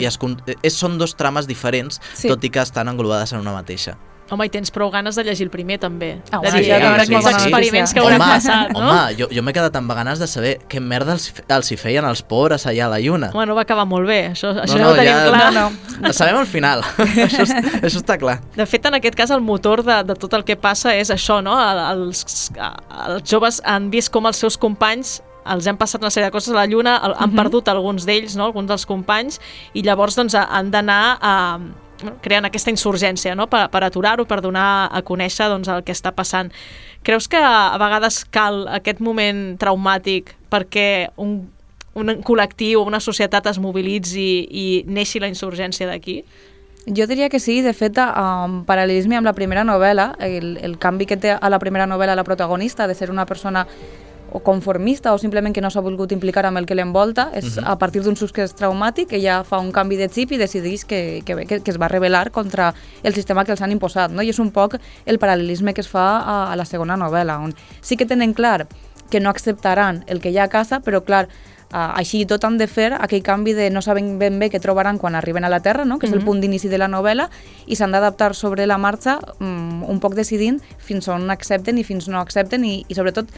I es, eh, és, són dos trames diferents, Sí. tot i que estan englobades en una mateixa. Home, i tens prou ganes de llegir el primer, també. Ah, de home, dir, això a veure és molt aquells bona experiments que notícia. hauran passat, no? home jo, jo m'he quedat amb ganes de saber què merda els, els hi feien els pobres allà a la lluna. Bueno, va acabar molt bé, això, això no, ho tenim clar. no, no. Sabem al final, (laughs) això, és- això està clar. De fet, en aquest cas, el motor de, de tot el que passa és això, no? El- Els, els joves han vist com els seus companys els han passat una sèrie de coses a la Lluna, el- han perdut alguns d'ells, no? alguns dels companys, i llavors doncs, han d'anar a, bueno, creant aquesta insurgència no? per, per aturar-ho, per donar a conèixer doncs, el que està passant. Creus que a vegades cal aquest moment traumàtic perquè un, un col·lectiu o una societat es mobilitzi i neixi la insurgència d'aquí? Jo diria que sí, de fet, en paral·lelisme amb la primera novel·la, el, el canvi que té a la primera novel·la la protagonista de ser una persona o conformista o simplement que no s'ha volgut implicar amb el que l'envolta, és a partir d'un succés traumàtic, ella fa un canvi de xip i decideix que, que, que, que es va rebel·lar contra el sistema que els han imposat, no? i és un poc el paral·lelisme que es fa a, a la segona novel·la, on sí que tenen clar que no acceptaran el que hi ha a casa, però clar, Uh, així i tot han de fer aquell canvi de no saben ben bé què trobaran quan arriben a la Terra, no? que és el punt d'inici de la novel·la, i s'han d'adaptar sobre la marxa um, un poc decidint fins on accepten i fins no accepten i, i sobretot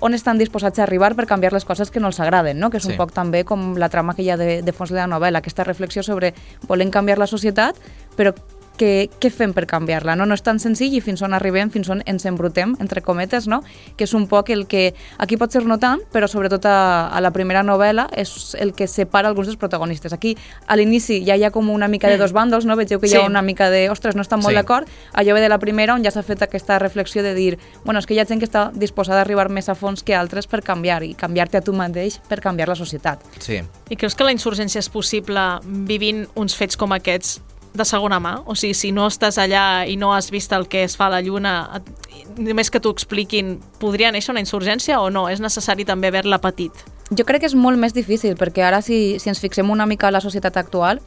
on estan disposats a arribar per canviar les coses que no els agraden, no? que és Sí. un poc també com la trama que hi ha de, de fons de la novel·la, aquesta reflexió sobre volem canviar la societat, però què, què fem per canviar-la? No? no és tan senzill i fins on arribem, fins on ens embrutem, entre cometes, no? que és un poc el que aquí pot ser no tant, però sobretot a, a la primera novel·la és el que separa alguns dels protagonistes. Aquí, a l'inici, ja hi ha com una mica de dos bàndols, no? vegeu que hi ha Sí. una mica de, ostres, no estan molt Sí. d'acord, allò ve de la primera on ja s'ha fet aquesta reflexió de dir, bueno, és que hi ha gent que està disposada a arribar més a fons que altres per canviar i canviar-te a tu mateix per canviar la societat. Sí. I creus que la insurgència és possible vivint uns fets com aquests de segona mà? O sigui, si no estàs allà i no has vist el que es fa a la Lluna, només que t'ho expliquin, podria néixer una insurgència o no? És necessari també haver-la patit? Jo crec que és molt més difícil, perquè ara si, si ens fixem una mica a la societat actual,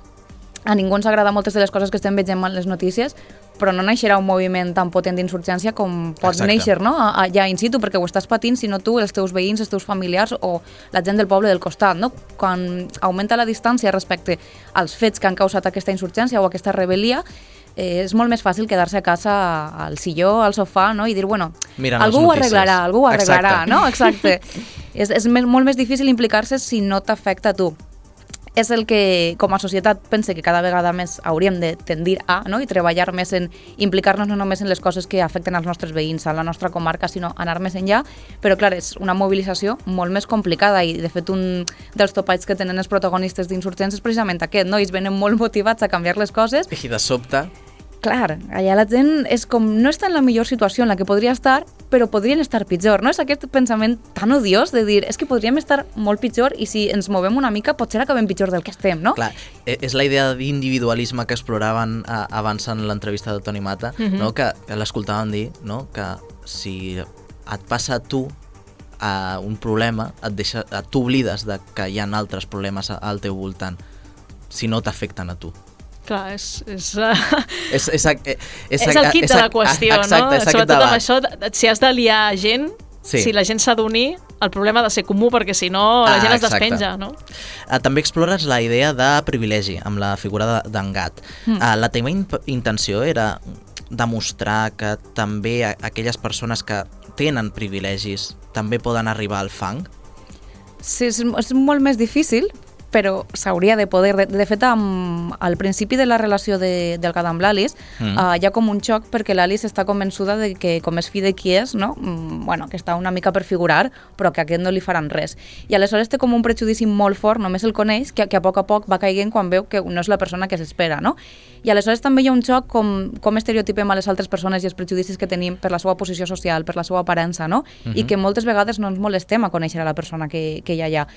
a ningú ens agrada moltes de les coses que estem veient en les notícies, però no naixerà un moviment tan potent d'insurgència com pot Exacte. néixer no? A- allà in situ, perquè ho estàs patint, sinó tu, els teus veïns, els teus familiars o la gent del poble del costat. No? Quan augmenta la distància respecte als fets que han causat aquesta insurgència o aquesta rebel·lia, eh, és molt més fàcil quedar-se a casa al silló, al sofà, no? i dir, bueno, Mirant algú ho arreglarà, algú ho arreglarà, Exacte. no? Exacte. (laughs) és, és més, molt més difícil implicar-se si no t'afecta a tu. És el que, com a societat, pense que cada vegada més hauríem de tendir a no? i treballar més en implicar-nos no només en les coses que afecten als nostres veïns, a la nostra comarca, sinó anar més enllà. Però, clar, és una mobilització molt més complicada i, de fet, un dels topalls que tenen els protagonistes d'Insurgents és precisament aquest, no? Ells venen molt motivats a canviar les coses I de sobte, Clar, allà la gent és com no està en la millor situació en la que podria estar, però podrien estar pitjor, no? És aquest pensament tan odiós de dir és que podríem estar molt pitjor i si ens movem una mica potser acabem pitjor del que estem, no? Clar, e- és la idea d'individualisme que exploraven abans en l'entrevista de Toni Mata, Mhm. no? que, que l'escoltàvem dir no? que si et passa a tu a un problema, et deixa, et t'oblides de que hi ha altres problemes al teu voltant si no t'afecten a tu. Clar, és... és uh... És, és, és, És, és el kit de la qüestió, exacte, no? Sobretot amb això, si has de liar gent, Sí. si la gent s'ha d'unir, el problema ha de ser comú, perquè si no la Ah, gent es exacte. despenja, no? Uh, també explores la idea de privilegi amb la figura de- d'en Gat. Mm. Uh, la teva in intenció era demostrar que també aquelles persones que tenen privilegis també poden arribar al fang? Sí, és, és molt més difícil, però s'hauria de poder. De, de fet, amb, al principi de la relació de, del Gat amb l'Alice, Mm. mm. uh, hi ha com un xoc perquè l'Alice està convençuda de que, com és fill de qui és, no? Mm, bueno, que està una mica per figurar, però que a aquest no li faran res. I aleshores té com un prejudici molt fort, només el coneix, que, que a poc a poc va caient quan veu que no és la persona que s'espera, no? I aleshores també hi ha un xoc com, com estereotipem a les altres persones i els prejudicis que tenim per la seva posició social, per la seva aparença, no? I que moltes vegades no ens molestem a conèixer a la persona que, que hi ha allà.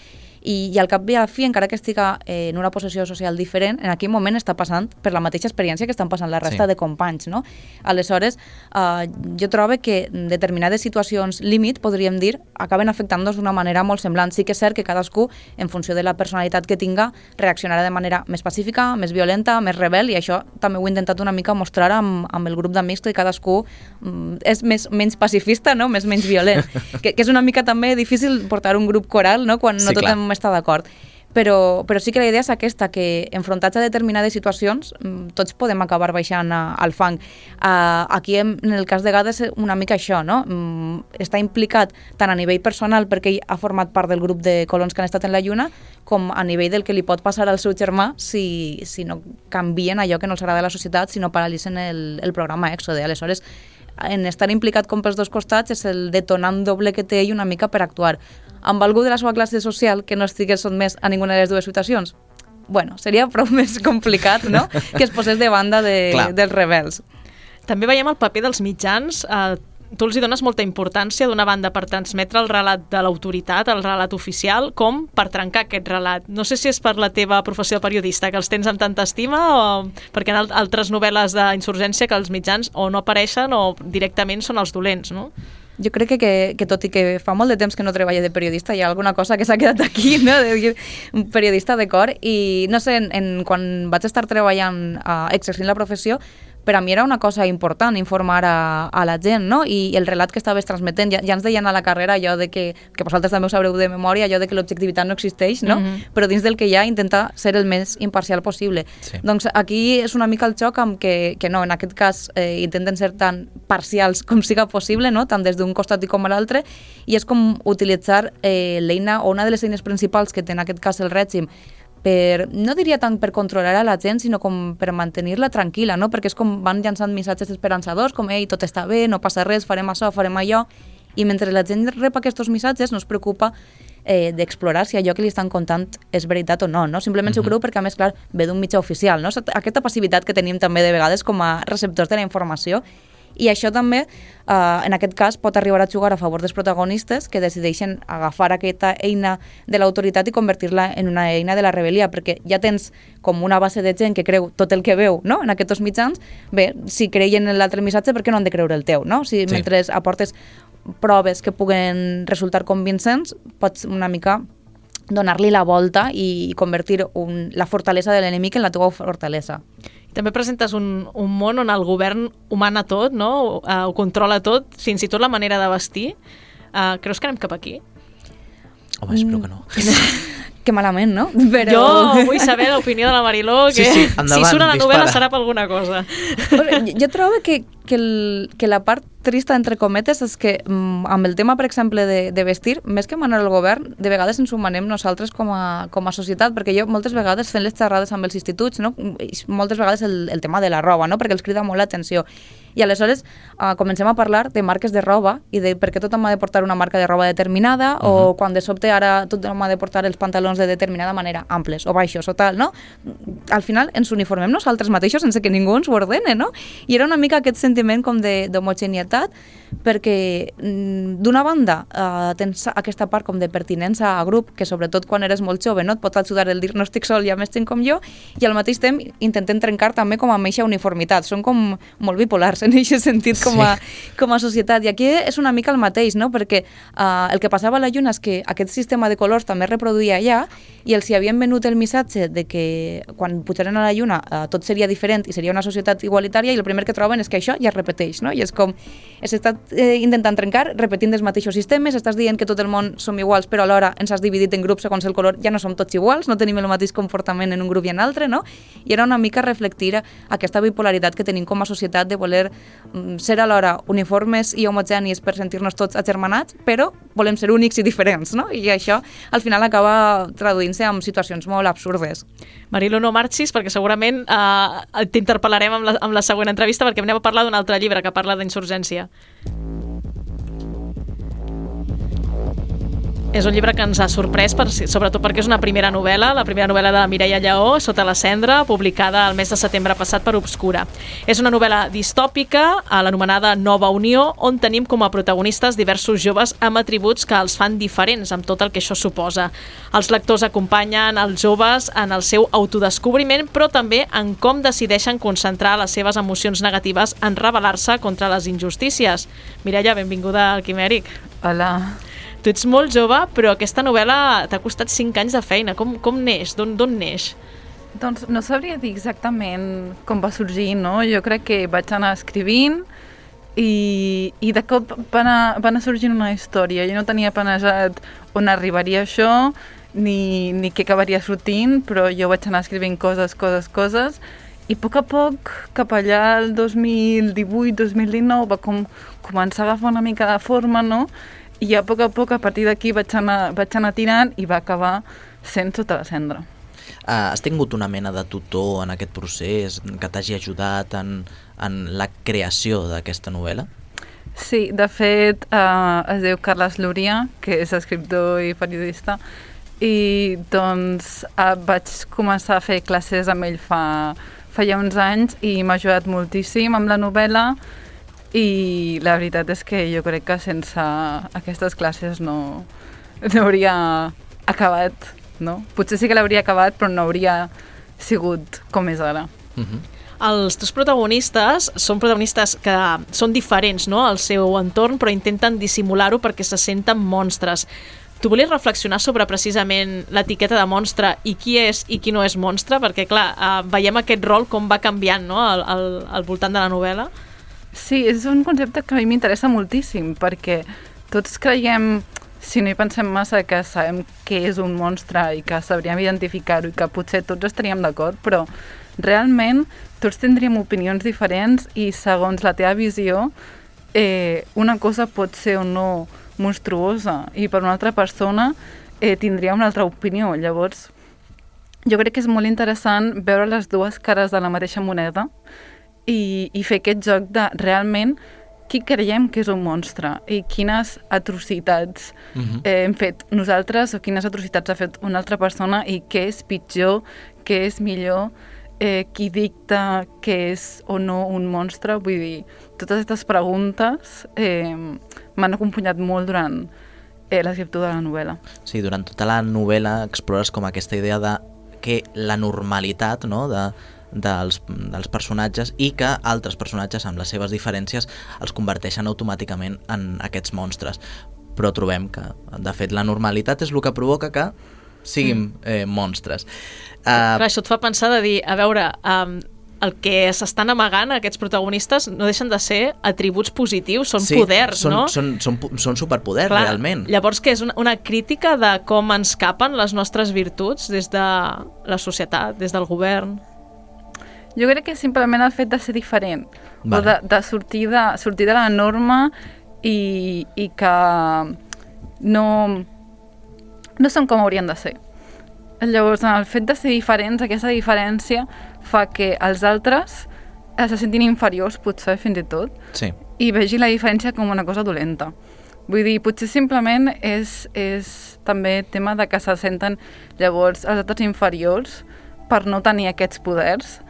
I, i al cap i a la fi, encara que estiga eh, en una posició social diferent, en aquell moment està passant per la mateixa experiència que estan passant la resta Sí. de companys, no? Aleshores, eh, jo trobo que determinades situacions límit, podríem dir, acaben afectant-nos d'una manera molt semblant. Sí que és cert que cadascú, en funció de la personalitat que tinga, reaccionarà de manera més pacífica, més violenta, més rebel, i això també ho he intentat una mica mostrar amb, amb el grup d'amics, que cadascú mm, és més, menys pacifista, no? més menys violent. (laughs) que, que és una mica també difícil portar un grup coral no? quan no Sí, clar. tothom està d'acord. Però, però sí que la idea és aquesta, que enfrontats a determinades situacions mm, tots podem acabar baixant a, al fang. Uh, aquí, en, en el cas de Gades, és una mica això, no? Mm, està implicat tant a nivell personal perquè ell ha format part del grup de colons que han estat en la Lluna, com a nivell del que li pot passar al seu germà si, si no canvien allò que no els agrada a la societat, si no paralitzen el, el programa Èxode. Aleshores, en estar implicat com pels dos costats és el detonant doble que té ell una mica per actuar. Amb algú de la seva classe social que no estigués sotmès a ninguna de les dues situacions? Bueno, seria prou (laughs) més complicat, no?, que es posés de banda de, Clar. dels rebels. També veiem el paper dels mitjans. Eh, tu els hi dones molta importància d'una banda per transmetre el relat de l'autoritat, el relat oficial, com per trencar aquest relat. No sé si és per la teva professió de periodista, que els tens amb tanta estima, o perquè en al- altres novel·les d'insurgència que els mitjans o no apareixen o directament són els dolents, no? Jo crec que, que, que tot i que fa molt de temps que no treballa de periodista, hi ha alguna cosa que s'ha quedat aquí, (laughs) no? de dir un periodista de cor, i no sé, en, en, quan vaig estar treballant, uh, exercint la professió, per a mi era una cosa important informar a, a la gent, no? I el relat que estaves transmetent, ja, ja ens deien a la carrera allò de que, que vosaltres també ho sabreu de memòria, allò de que l'objectivitat no existeix, no? Mhm. Però dins del que hi ha intenta ser el més imparcial possible. Sí. Doncs aquí és una mica el xoc amb que, que no, en aquest cas eh, intenten ser tan parcials com siga possible, no? tant des d'un costat i com a l'altre, i és com utilitzar eh, l'eina o una de les eines principals que té en aquest cas el règim per, no diria tant per controlar a la gent, sinó com per mantenir-la tranquil·la, no? perquè és com van llançant missatges esperançadors, com ei, tot està bé, no passa res, farem això, farem allò, i mentre la gent rep aquests missatges no es preocupa eh, d'explorar si allò que li estan contant és veritat o no, no? Simplement s'ho creu perquè, a més, clar, ve d'un mitjà oficial, no? Aquesta passivitat que tenim també de vegades com a receptors de la informació i això també, eh, en aquest cas, pot arribar a jugar a favor dels protagonistes que decideixen agafar aquesta eina de l'autoritat i convertir-la en una eina de la rebel·lia, perquè ja tens com una base de gent que creu tot el que veu no? en aquests mitjans, bé, si creien en l'altre missatge, per què no han de creure el teu? No? Si Sí. mentre aportes proves que puguen resultar convincents, pots una mica donar-li la volta i convertir un, la fortalesa de l'enemic en la teva fortalesa. També presentes un, un món on el govern ho mana tot, no? ho, eh, ho controla tot, fins i tot la manera de vestir. Uh, creus que anem cap aquí? Home, espero que no. (laughs) que malament, no? Però... Jo vull saber l'opinió de la Mariló, que Sí, sí, (laughs) si endavant, surt a la novel·la dispara. serà per alguna cosa. Jo trobo que, que, el, que la part trista, entre cometes, és que mm, amb el tema, per exemple, de, de vestir, més que manar el govern, de vegades ens ho manem nosaltres com a, com a societat, perquè jo moltes vegades fent les xerrades amb els instituts, no? moltes vegades el, el tema de la roba, no? perquè els crida molt l'atenció. I aleshores uh, comencem a parlar de marques de roba i de per què tothom ha de portar una marca de roba determinada uh -huh. o quan de sobte ara tothom ha de portar els pantalons de determinada manera, amples o baixos o tal, no? Al final ens uniformem nosaltres mateixos sense que ningú ens ho ordene, no? I era una mica aquest sentiment com de- d'homogeneïtat perquè mm, d'una banda uh, tens aquesta part com de pertinença a grup que sobretot quan eres molt jove no et pot ajudar el dir no estic sol, hi ha més gent com jo i al mateix temps intentem trencar també com amb eixa uniformitat, són com molt bipolars en aquest sentit com a, com a societat. I aquí és una mica el mateix no? perquè uh, el que passava a la lluna és que aquest sistema de colors també es reproduïa allà i els hi havien venut el missatge de que quan pujaren a la lluna uh, tot seria diferent i seria una societat igualitària i el primer que troben és que això ja es repeteix no? i és com has estat eh, intentant trencar repetint els mateixos sistemes, estàs dient que tot el món som iguals però alhora ens has dividit en grups segons el color, ja no som tots iguals, no tenim el mateix comportament en un grup i en altre, no? I era una mica reflectir aquesta bipolaritat que tenim com a societat de voler mm, ser alhora uniformes i homogenis per sentir-nos tots agermanats, però volem ser únics i diferents, no? I això al final acaba traduint-se en situacions molt absurdes. Marilo, no marxis, perquè segurament eh, t'interpel·larem amb, la, amb la següent entrevista, perquè anem a parlar d'un altre llibre que parla d'insurgència. És un llibre que ens ha sorprès, per, sobretot perquè és una primera novel·la, la primera novel·la de Mireia Lleó, Sota la cendra, publicada el mes de setembre passat per Obscura. És una novel·la distòpica, a l'anomenada Nova Unió, on tenim com a protagonistes diversos joves amb atributs que els fan diferents, amb tot el que això suposa. Els lectors acompanyen els joves en el seu autodescobriment, però també en com decideixen concentrar les seves emocions negatives en rebel·lar-se contra les injustícies. Mireia, benvinguda al Quimèric. Hola. Tu ets molt jove, però aquesta novel·la t'ha costat 5 anys de feina. Com, com neix? D'on neix? Doncs no sabria dir exactament com va sorgir, no? Jo crec que vaig anar escrivint i, i de cop va anar, va anar sorgint una història. Jo no tenia planejat on arribaria això, ni, ni què acabaria sortint, però jo vaig anar escrivint coses, coses, coses, i a poc a poc, cap allà al 2018-2019, va com començar a agafar una mica de forma, no? I a poc a poc, a partir d'aquí, vaig, anar, vaig anar tirant i va acabar sent sota la cendra. Uh, has tingut una mena de tutor en aquest procés que t'hagi ajudat en, en la creació d'aquesta novel·la? Sí, de fet, uh, es diu Carles Lúria, que és escriptor i periodista, i doncs uh, vaig començar a fer classes amb ell fa, fa ja uns anys i m'ha ajudat moltíssim amb la novel·la i la veritat és que jo crec que sense aquestes classes no, no hauria acabat, no? Potser sí que l'hauria acabat, però no hauria sigut com és ara. Uh -huh. Els teus protagonistes són protagonistes que són diferents no? al seu entorn, però intenten dissimular-ho perquè se senten monstres. Tu volies reflexionar sobre precisament l'etiqueta de monstre i qui és i qui no és monstre? Perquè, clar, eh, veiem aquest rol com va canviant no? al, al, al voltant de la novel·la. Sí, és un concepte que a mi m'interessa moltíssim, perquè tots creiem, si no hi pensem massa, que sabem què és un monstre i que sabríem identificar-ho i que potser tots estaríem d'acord, però realment tots tindríem opinions diferents i segons la teva visió eh, una cosa pot ser o no monstruosa i per una altra persona eh, tindria una altra opinió. Llavors, jo crec que és molt interessant veure les dues cares de la mateixa moneda i, i fer aquest joc de realment qui creiem que és un monstre i quines atrocitats uh -huh. eh, hem fet nosaltres o quines atrocitats ha fet una altra persona i què és pitjor, què és millor, eh, qui dicta què és o no un monstre. Vull dir, totes aquestes preguntes eh, m'han acompanyat molt durant eh, l'escriptura de la novel·la. Sí, durant tota la novel·la explores com aquesta idea de que la normalitat no, de, dels, dels personatges i que altres personatges amb les seves diferències els converteixen automàticament en aquests monstres però trobem que de fet la normalitat és el que provoca que siguin mm. eh, monstres uh, Clar, això et fa pensar de dir, a veure um, el que s'estan amagant aquests protagonistes no deixen de ser atributs positius, són poders, són, no? Són, són, són superpoders, Clar, realment. Llavors, que és una, una crítica de com ens capen les nostres virtuts des de la societat, des del govern? Jo crec que simplement el fet de ser diferent, Vale. o de, de, sortir de sortir de la norma i, i que no, no són com haurien de ser. Llavors, el fet de ser diferents, aquesta diferència fa que els altres eh, se sentin inferiors, potser, fins i tot, Sí. i vegi la diferència com una cosa dolenta. Vull dir, potser simplement és, és també tema de que se senten llavors els altres inferiors per no tenir aquests poders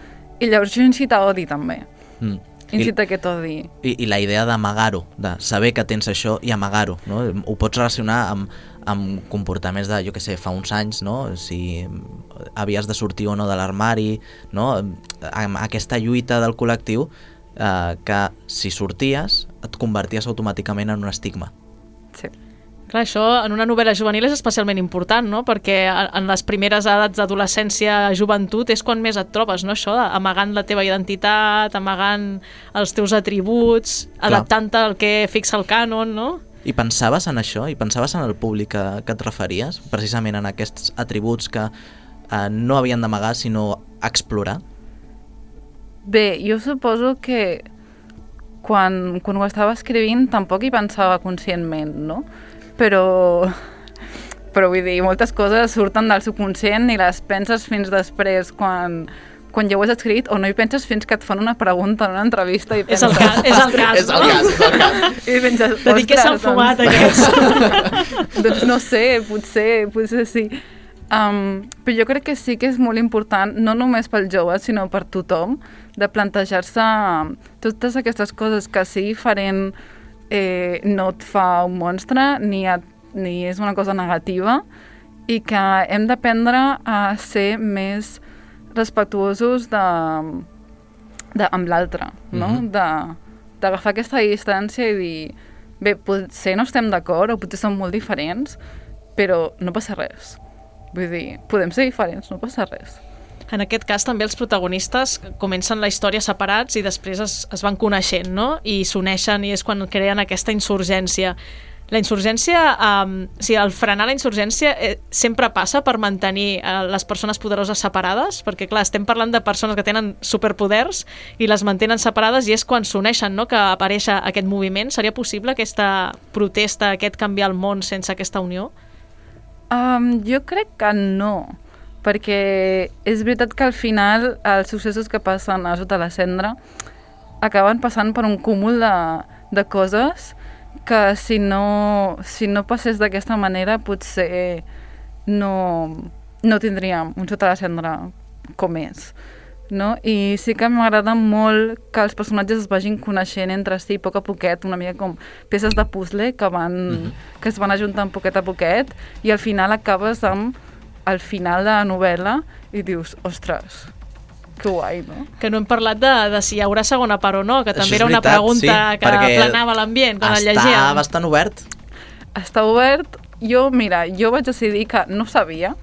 i llavors això incita a odi també. Mm. I, Incita a aquest odi. i, I la idea d'amagar-ho, de saber que tens això i amagar-ho, no? Ho pots relacionar amb, amb comportaments de, jo que sé, fa uns anys, no? Si havies de sortir o no de l'armari, no? Amb aquesta lluita del col·lectiu eh, que si sorties et converties automàticament en un estigma. Sí. Clar, això en una novel·la juvenil és especialment important, no? Perquè a- en les primeres edats d'adolescència, joventut, és quan més et trobes, no? Això, amagant la teva identitat, amagant els teus atributs, adaptant-te al que fixa el cànon, no? I pensaves en això? I pensaves en el públic que, que et referies? Precisament en aquests atributs que eh, no havien d'amagar, sinó explorar? Bé, jo suposo que quan, quan ho estava escrivint tampoc hi pensava conscientment, no? Però, però vull dir, moltes coses surten del subconscient i les penses fins després quan, quan ja ho has escrit o no hi penses fins que et fan una pregunta en una entrevista i És penses... el cas, és el cas, és el cas, és el cas. I penses, De dir que s'han "Ostres, fumat doncs- aquests. (laughs) doncs no sé, potser, potser sí. Um, però jo crec que sí que és molt important, no només pel jove, sinó per tothom, de plantejar-se totes aquestes coses que sigui diferent eh, no et fa un monstre ni, et, ni és una cosa negativa i que hem d'aprendre a ser més respectuosos de, de, amb l'altre, no? Mhm. de d'agafar aquesta distància i dir bé, potser no estem d'acord o potser som molt diferents, però no passa res. Vull dir, podem ser diferents, no passa res. En aquest cas també els protagonistes comencen la història separats i després es, es van coneixent, no? I s'uneixen i és quan creen aquesta insurgència. La insurgència, um, o sigui, el frenar la insurgència eh, sempre passa per mantenir eh, les persones poderoses separades, perquè clar, estem parlant de persones que tenen superpoders i les mantenen separades i és quan s'uneixen, no?, que apareix aquest moviment. Seria possible aquesta protesta, aquest canviar el món sense aquesta unió? Um, jo crec que no, perquè és veritat que al final els successos que passen a sota la cendra acaben passant per un cúmul de, de coses que si no, si no passés d'aquesta manera potser no, no tindríem un sota la cendra com és. No? I sí que m'agrada molt que els personatges es vagin coneixent entre si a poc a poquet, una mica com peces de puzzle que, van, mm -hmm. que es van ajuntant poquet a poquet i al final acabes amb el final de la novel·la i dius, ostres, que guai, no? Que no hem parlat de, de si hi haurà segona part o no, que també era una veritat, pregunta sí, que planava l'ambient quan el Està llegíem. bastant obert. Està obert. Jo, mira, jo vaig decidir que no sabia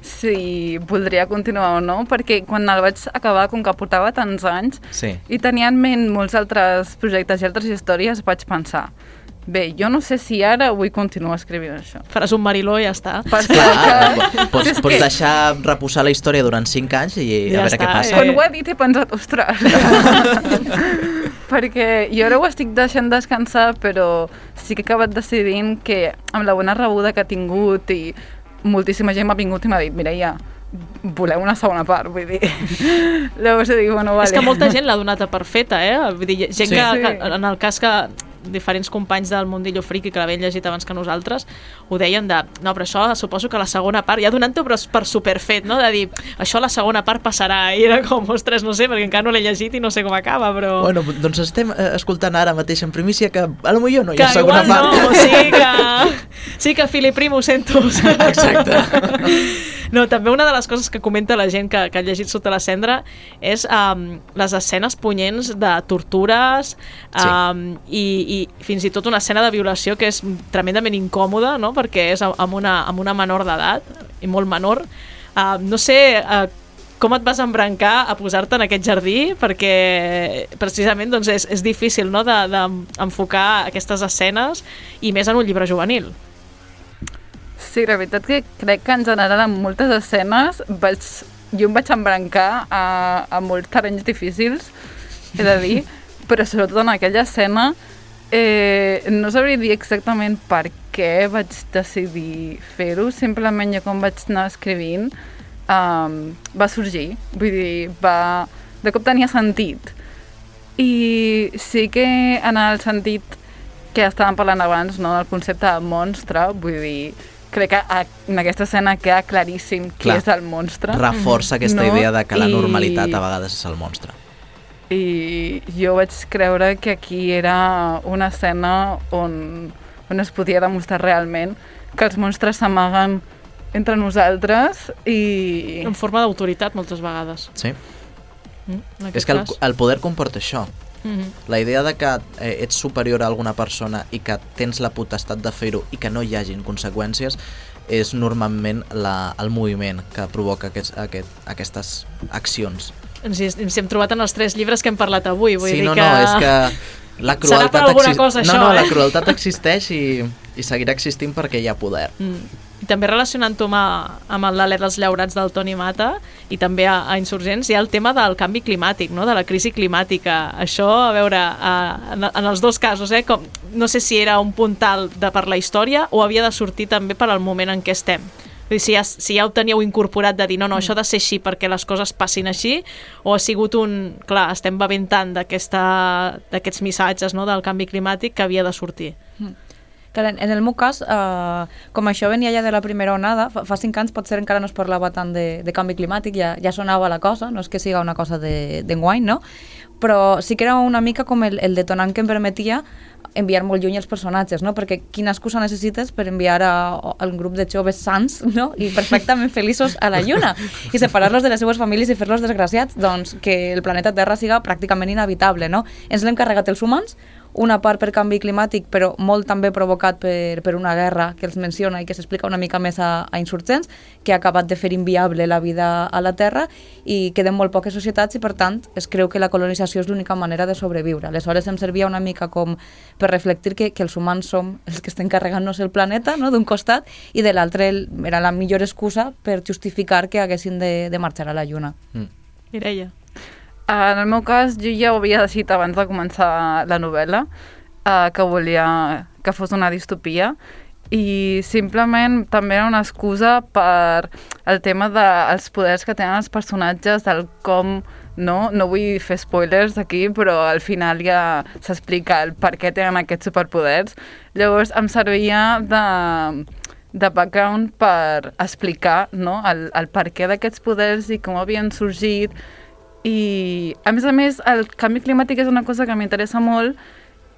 si voldria continuar o no, perquè quan el vaig acabar, com que portava tants anys, Sí. i tenia en ment molts altres projectes i altres històries, vaig pensar, bé, jo no sé si ara vull continuar escrivint això. Faràs un mariló i ja està. Perquè Clar, que- pots, pots que deixar reposar la història durant 5 anys i Ja a veure està, què passa. eh? quan ho he dit he pensat, ostres, (laughs) perquè jo ara ho estic deixant descansar, però sí que he acabat decidint que amb la bona rebuda que ha tingut i moltíssima gent m'ha vingut i m'ha dit, Mireia, voleu una segona part, vull dir. (laughs) Llavors he dit, bueno, vale. És que molta gent l'ha donat a per feta, eh? Vull dir, gent Sí. que, Sí. que, en el cas que diferents companys del Mundillo Friki que l'havien llegit abans que nosaltres ho deien de, no, però això suposo que la segona part, ja donant-ho però per superfet, no? De dir, això la segona part passarà i era com, ostres, no sé, perquè encara no l'he llegit i no sé com acaba, però... Bueno, doncs estem eh, escoltant ara mateix en primícia que a lo millor no hi que ha segona igual part. no, sí que, (laughs) sí que Filip Prim ho sento. Exacte. (laughs) No, també una de les coses que comenta la gent que, que ha llegit Sota la cendra és um, les escenes punyents de tortures Sí. um, i, i fins i tot una escena de violació que és tremendament incòmoda, no? perquè és amb una, amb una menor d'edat i molt menor. Uh, no sé uh, com et vas embrancar a posar-te en aquest jardí? Perquè precisament doncs, és, és difícil no? d'enfocar de, de aquestes escenes i més en un llibre juvenil. Sí, la veritat que crec que en general en moltes escenes vaig, jo em vaig embrancar a, a molts terrenys difícils, he de dir, (laughs) però sobretot en aquella escena eh, no sabria dir exactament per què vaig decidir fer-ho, simplement jo com vaig anar escrivint um, va sorgir, vull dir, va, de cop tenia sentit. I sí que en el sentit que estàvem parlant abans, no, del concepte de monstre, vull dir, crec que en aquesta escena queda claríssim qui Clar. és el monstre. Reforça aquesta No? idea de que la I- normalitat a vegades és el monstre. I jo vaig creure que aquí era una escena on, on es podia demostrar realment que els monstres s'amaguen entre nosaltres i... En forma d'autoritat, moltes vegades. Sí? Mm, És que el, el poder comporta això. Mhm. La idea de que eh, ets superior a alguna persona i que tens la potestat de fer-ho i que no hi hagin conseqüències és normalment la, el moviment que provoca aquests, aquest, aquestes accions. Ens, ens hem trobat en els tres llibres que hem parlat avui. Vull sí, dir no, que... no, és que la crueltat... per alguna exis- cosa, no, això, no, la eh? crueltat (laughs) existeix i, i seguirà existint perquè hi ha poder. Mm. I també relacionant-ho amb, amb l'Alè dels Llaurats del Toni Mata i també a, a Insurgents, hi ha el tema del canvi climàtic, no? de la crisi climàtica. Això, a veure, a, en, en els dos casos, eh? Com, no sé si era un puntal de per la història o havia de sortir també per al moment en què estem. Vull dir, si ja, si ja ho teníeu incorporat de dir no, no, això ha de ser així perquè les coses passin així, o ha sigut un... Clar, estem bevent tant d'aquests missatges no, del canvi climàtic que havia de sortir. Clar, en, en el meu cas, eh, com això venia ja de la primera onada, fa, fa cinc anys potser encara no es parlava tant de, de canvi climàtic, ja, ja sonava la cosa, no és que siga una cosa d'enguany, de, no? Però sí que era una mica com el, el detonant que em permetia enviar molt lluny els personatges, no? Perquè quina excusa necessites per enviar a, a un grup de joves sants, no? I perfectament feliços a la lluna i separar-los de les seues famílies i fer-los desgraciats, doncs que el planeta Terra siga pràcticament inhabitable, no? Ens l'hem carregat els humans, una part per canvi climàtic, però molt també provocat per, per una guerra que els menciona i que s'explica una mica més a, a Insurgents, que ha acabat de fer inviable la vida a la Terra i queden molt poques societats i, per tant, es creu que la colonització és l'única manera de sobreviure. Aleshores em servia una mica com per reflectir que, que els humans som els que estem carregant-nos el planeta, no?, d'un costat, i de l'altre era la millor excusa per justificar que haguessin de, de marxar a la Lluna. Mm. Mireia. En el meu cas, jo ja ho havia decidit abans de començar la novel·la, eh, que volia que fos una distopia, i simplement també era una excusa per el tema dels poders que tenen els personatges, del com, no, no vull fer spoilers aquí, però al final ja s'explica el per què tenen aquests superpoders. Llavors em servia de, de background per explicar no, el, el per què d'aquests poders i com havien sorgit, i a més a més el canvi climàtic és una cosa que m'interessa molt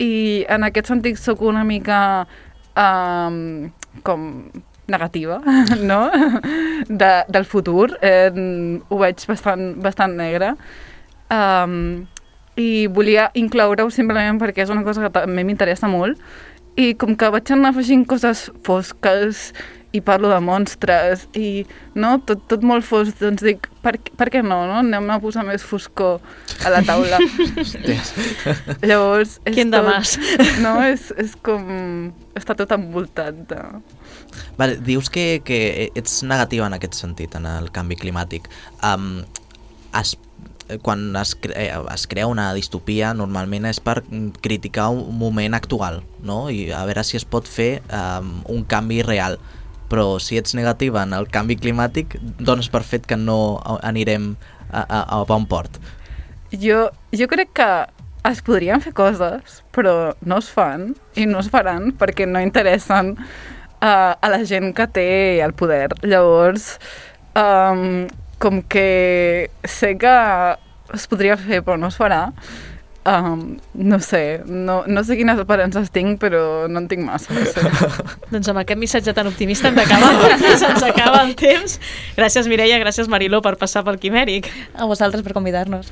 i en aquest sentit sóc una mica um, com negativa, (laughs) no? De, del futur. Eh, ho veig bastant, bastant negre. Um, I volia incloure-ho simplement perquè és una cosa que també m'interessa molt. I com que vaig anar afegint coses fosques i parlo de monstres i no, tot, tot molt fosc, doncs dic, per, per què no, no? Anem a posar més foscor a la taula. (laughs) Llavors, és Quin de tot, mas. (laughs) no, és, és com... Està tot envoltat de... Vale, dius que, que ets negativa en aquest sentit, en el canvi climàtic. Um, es, quan es, cre eh, es crea una distopia normalment és per mm, criticar un moment actual no? i a veure si es pot fer um, un canvi real però si ets negativa en el canvi climàtic dones per fet que no anirem a, a, a bon port Jo, jo crec que es podrien fer coses, però no es fan i no es faran perquè no interessen uh, a la gent que té el poder. Llavors, um, com que sé que es podria fer però no es farà, um, no sé, no, no sé quines esperances tinc, però no en tinc massa. No sé. (laughs) Doncs amb aquest missatge tan optimista hem d'acabar, perquè (laughs) se'ns acaba el temps. Gràcies, Mireia, gràcies, Mariló, per passar pel Quimèric. A vosaltres per convidar-nos.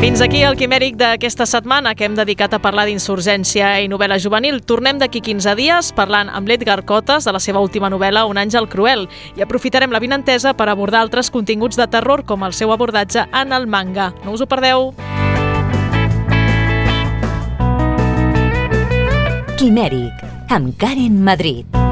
Fins aquí el quimèric d'aquesta setmana que hem dedicat a parlar d'insurgència i novel·la juvenil. Tornem d'aquí 15 dies parlant amb l'Edgar Cotes de la seva última novel·la Un àngel cruel i aprofitarem la vinentesa per abordar altres continguts de terror com el seu abordatge en el manga. No us ho perdeu! Quimèric, amb Karen Madrid.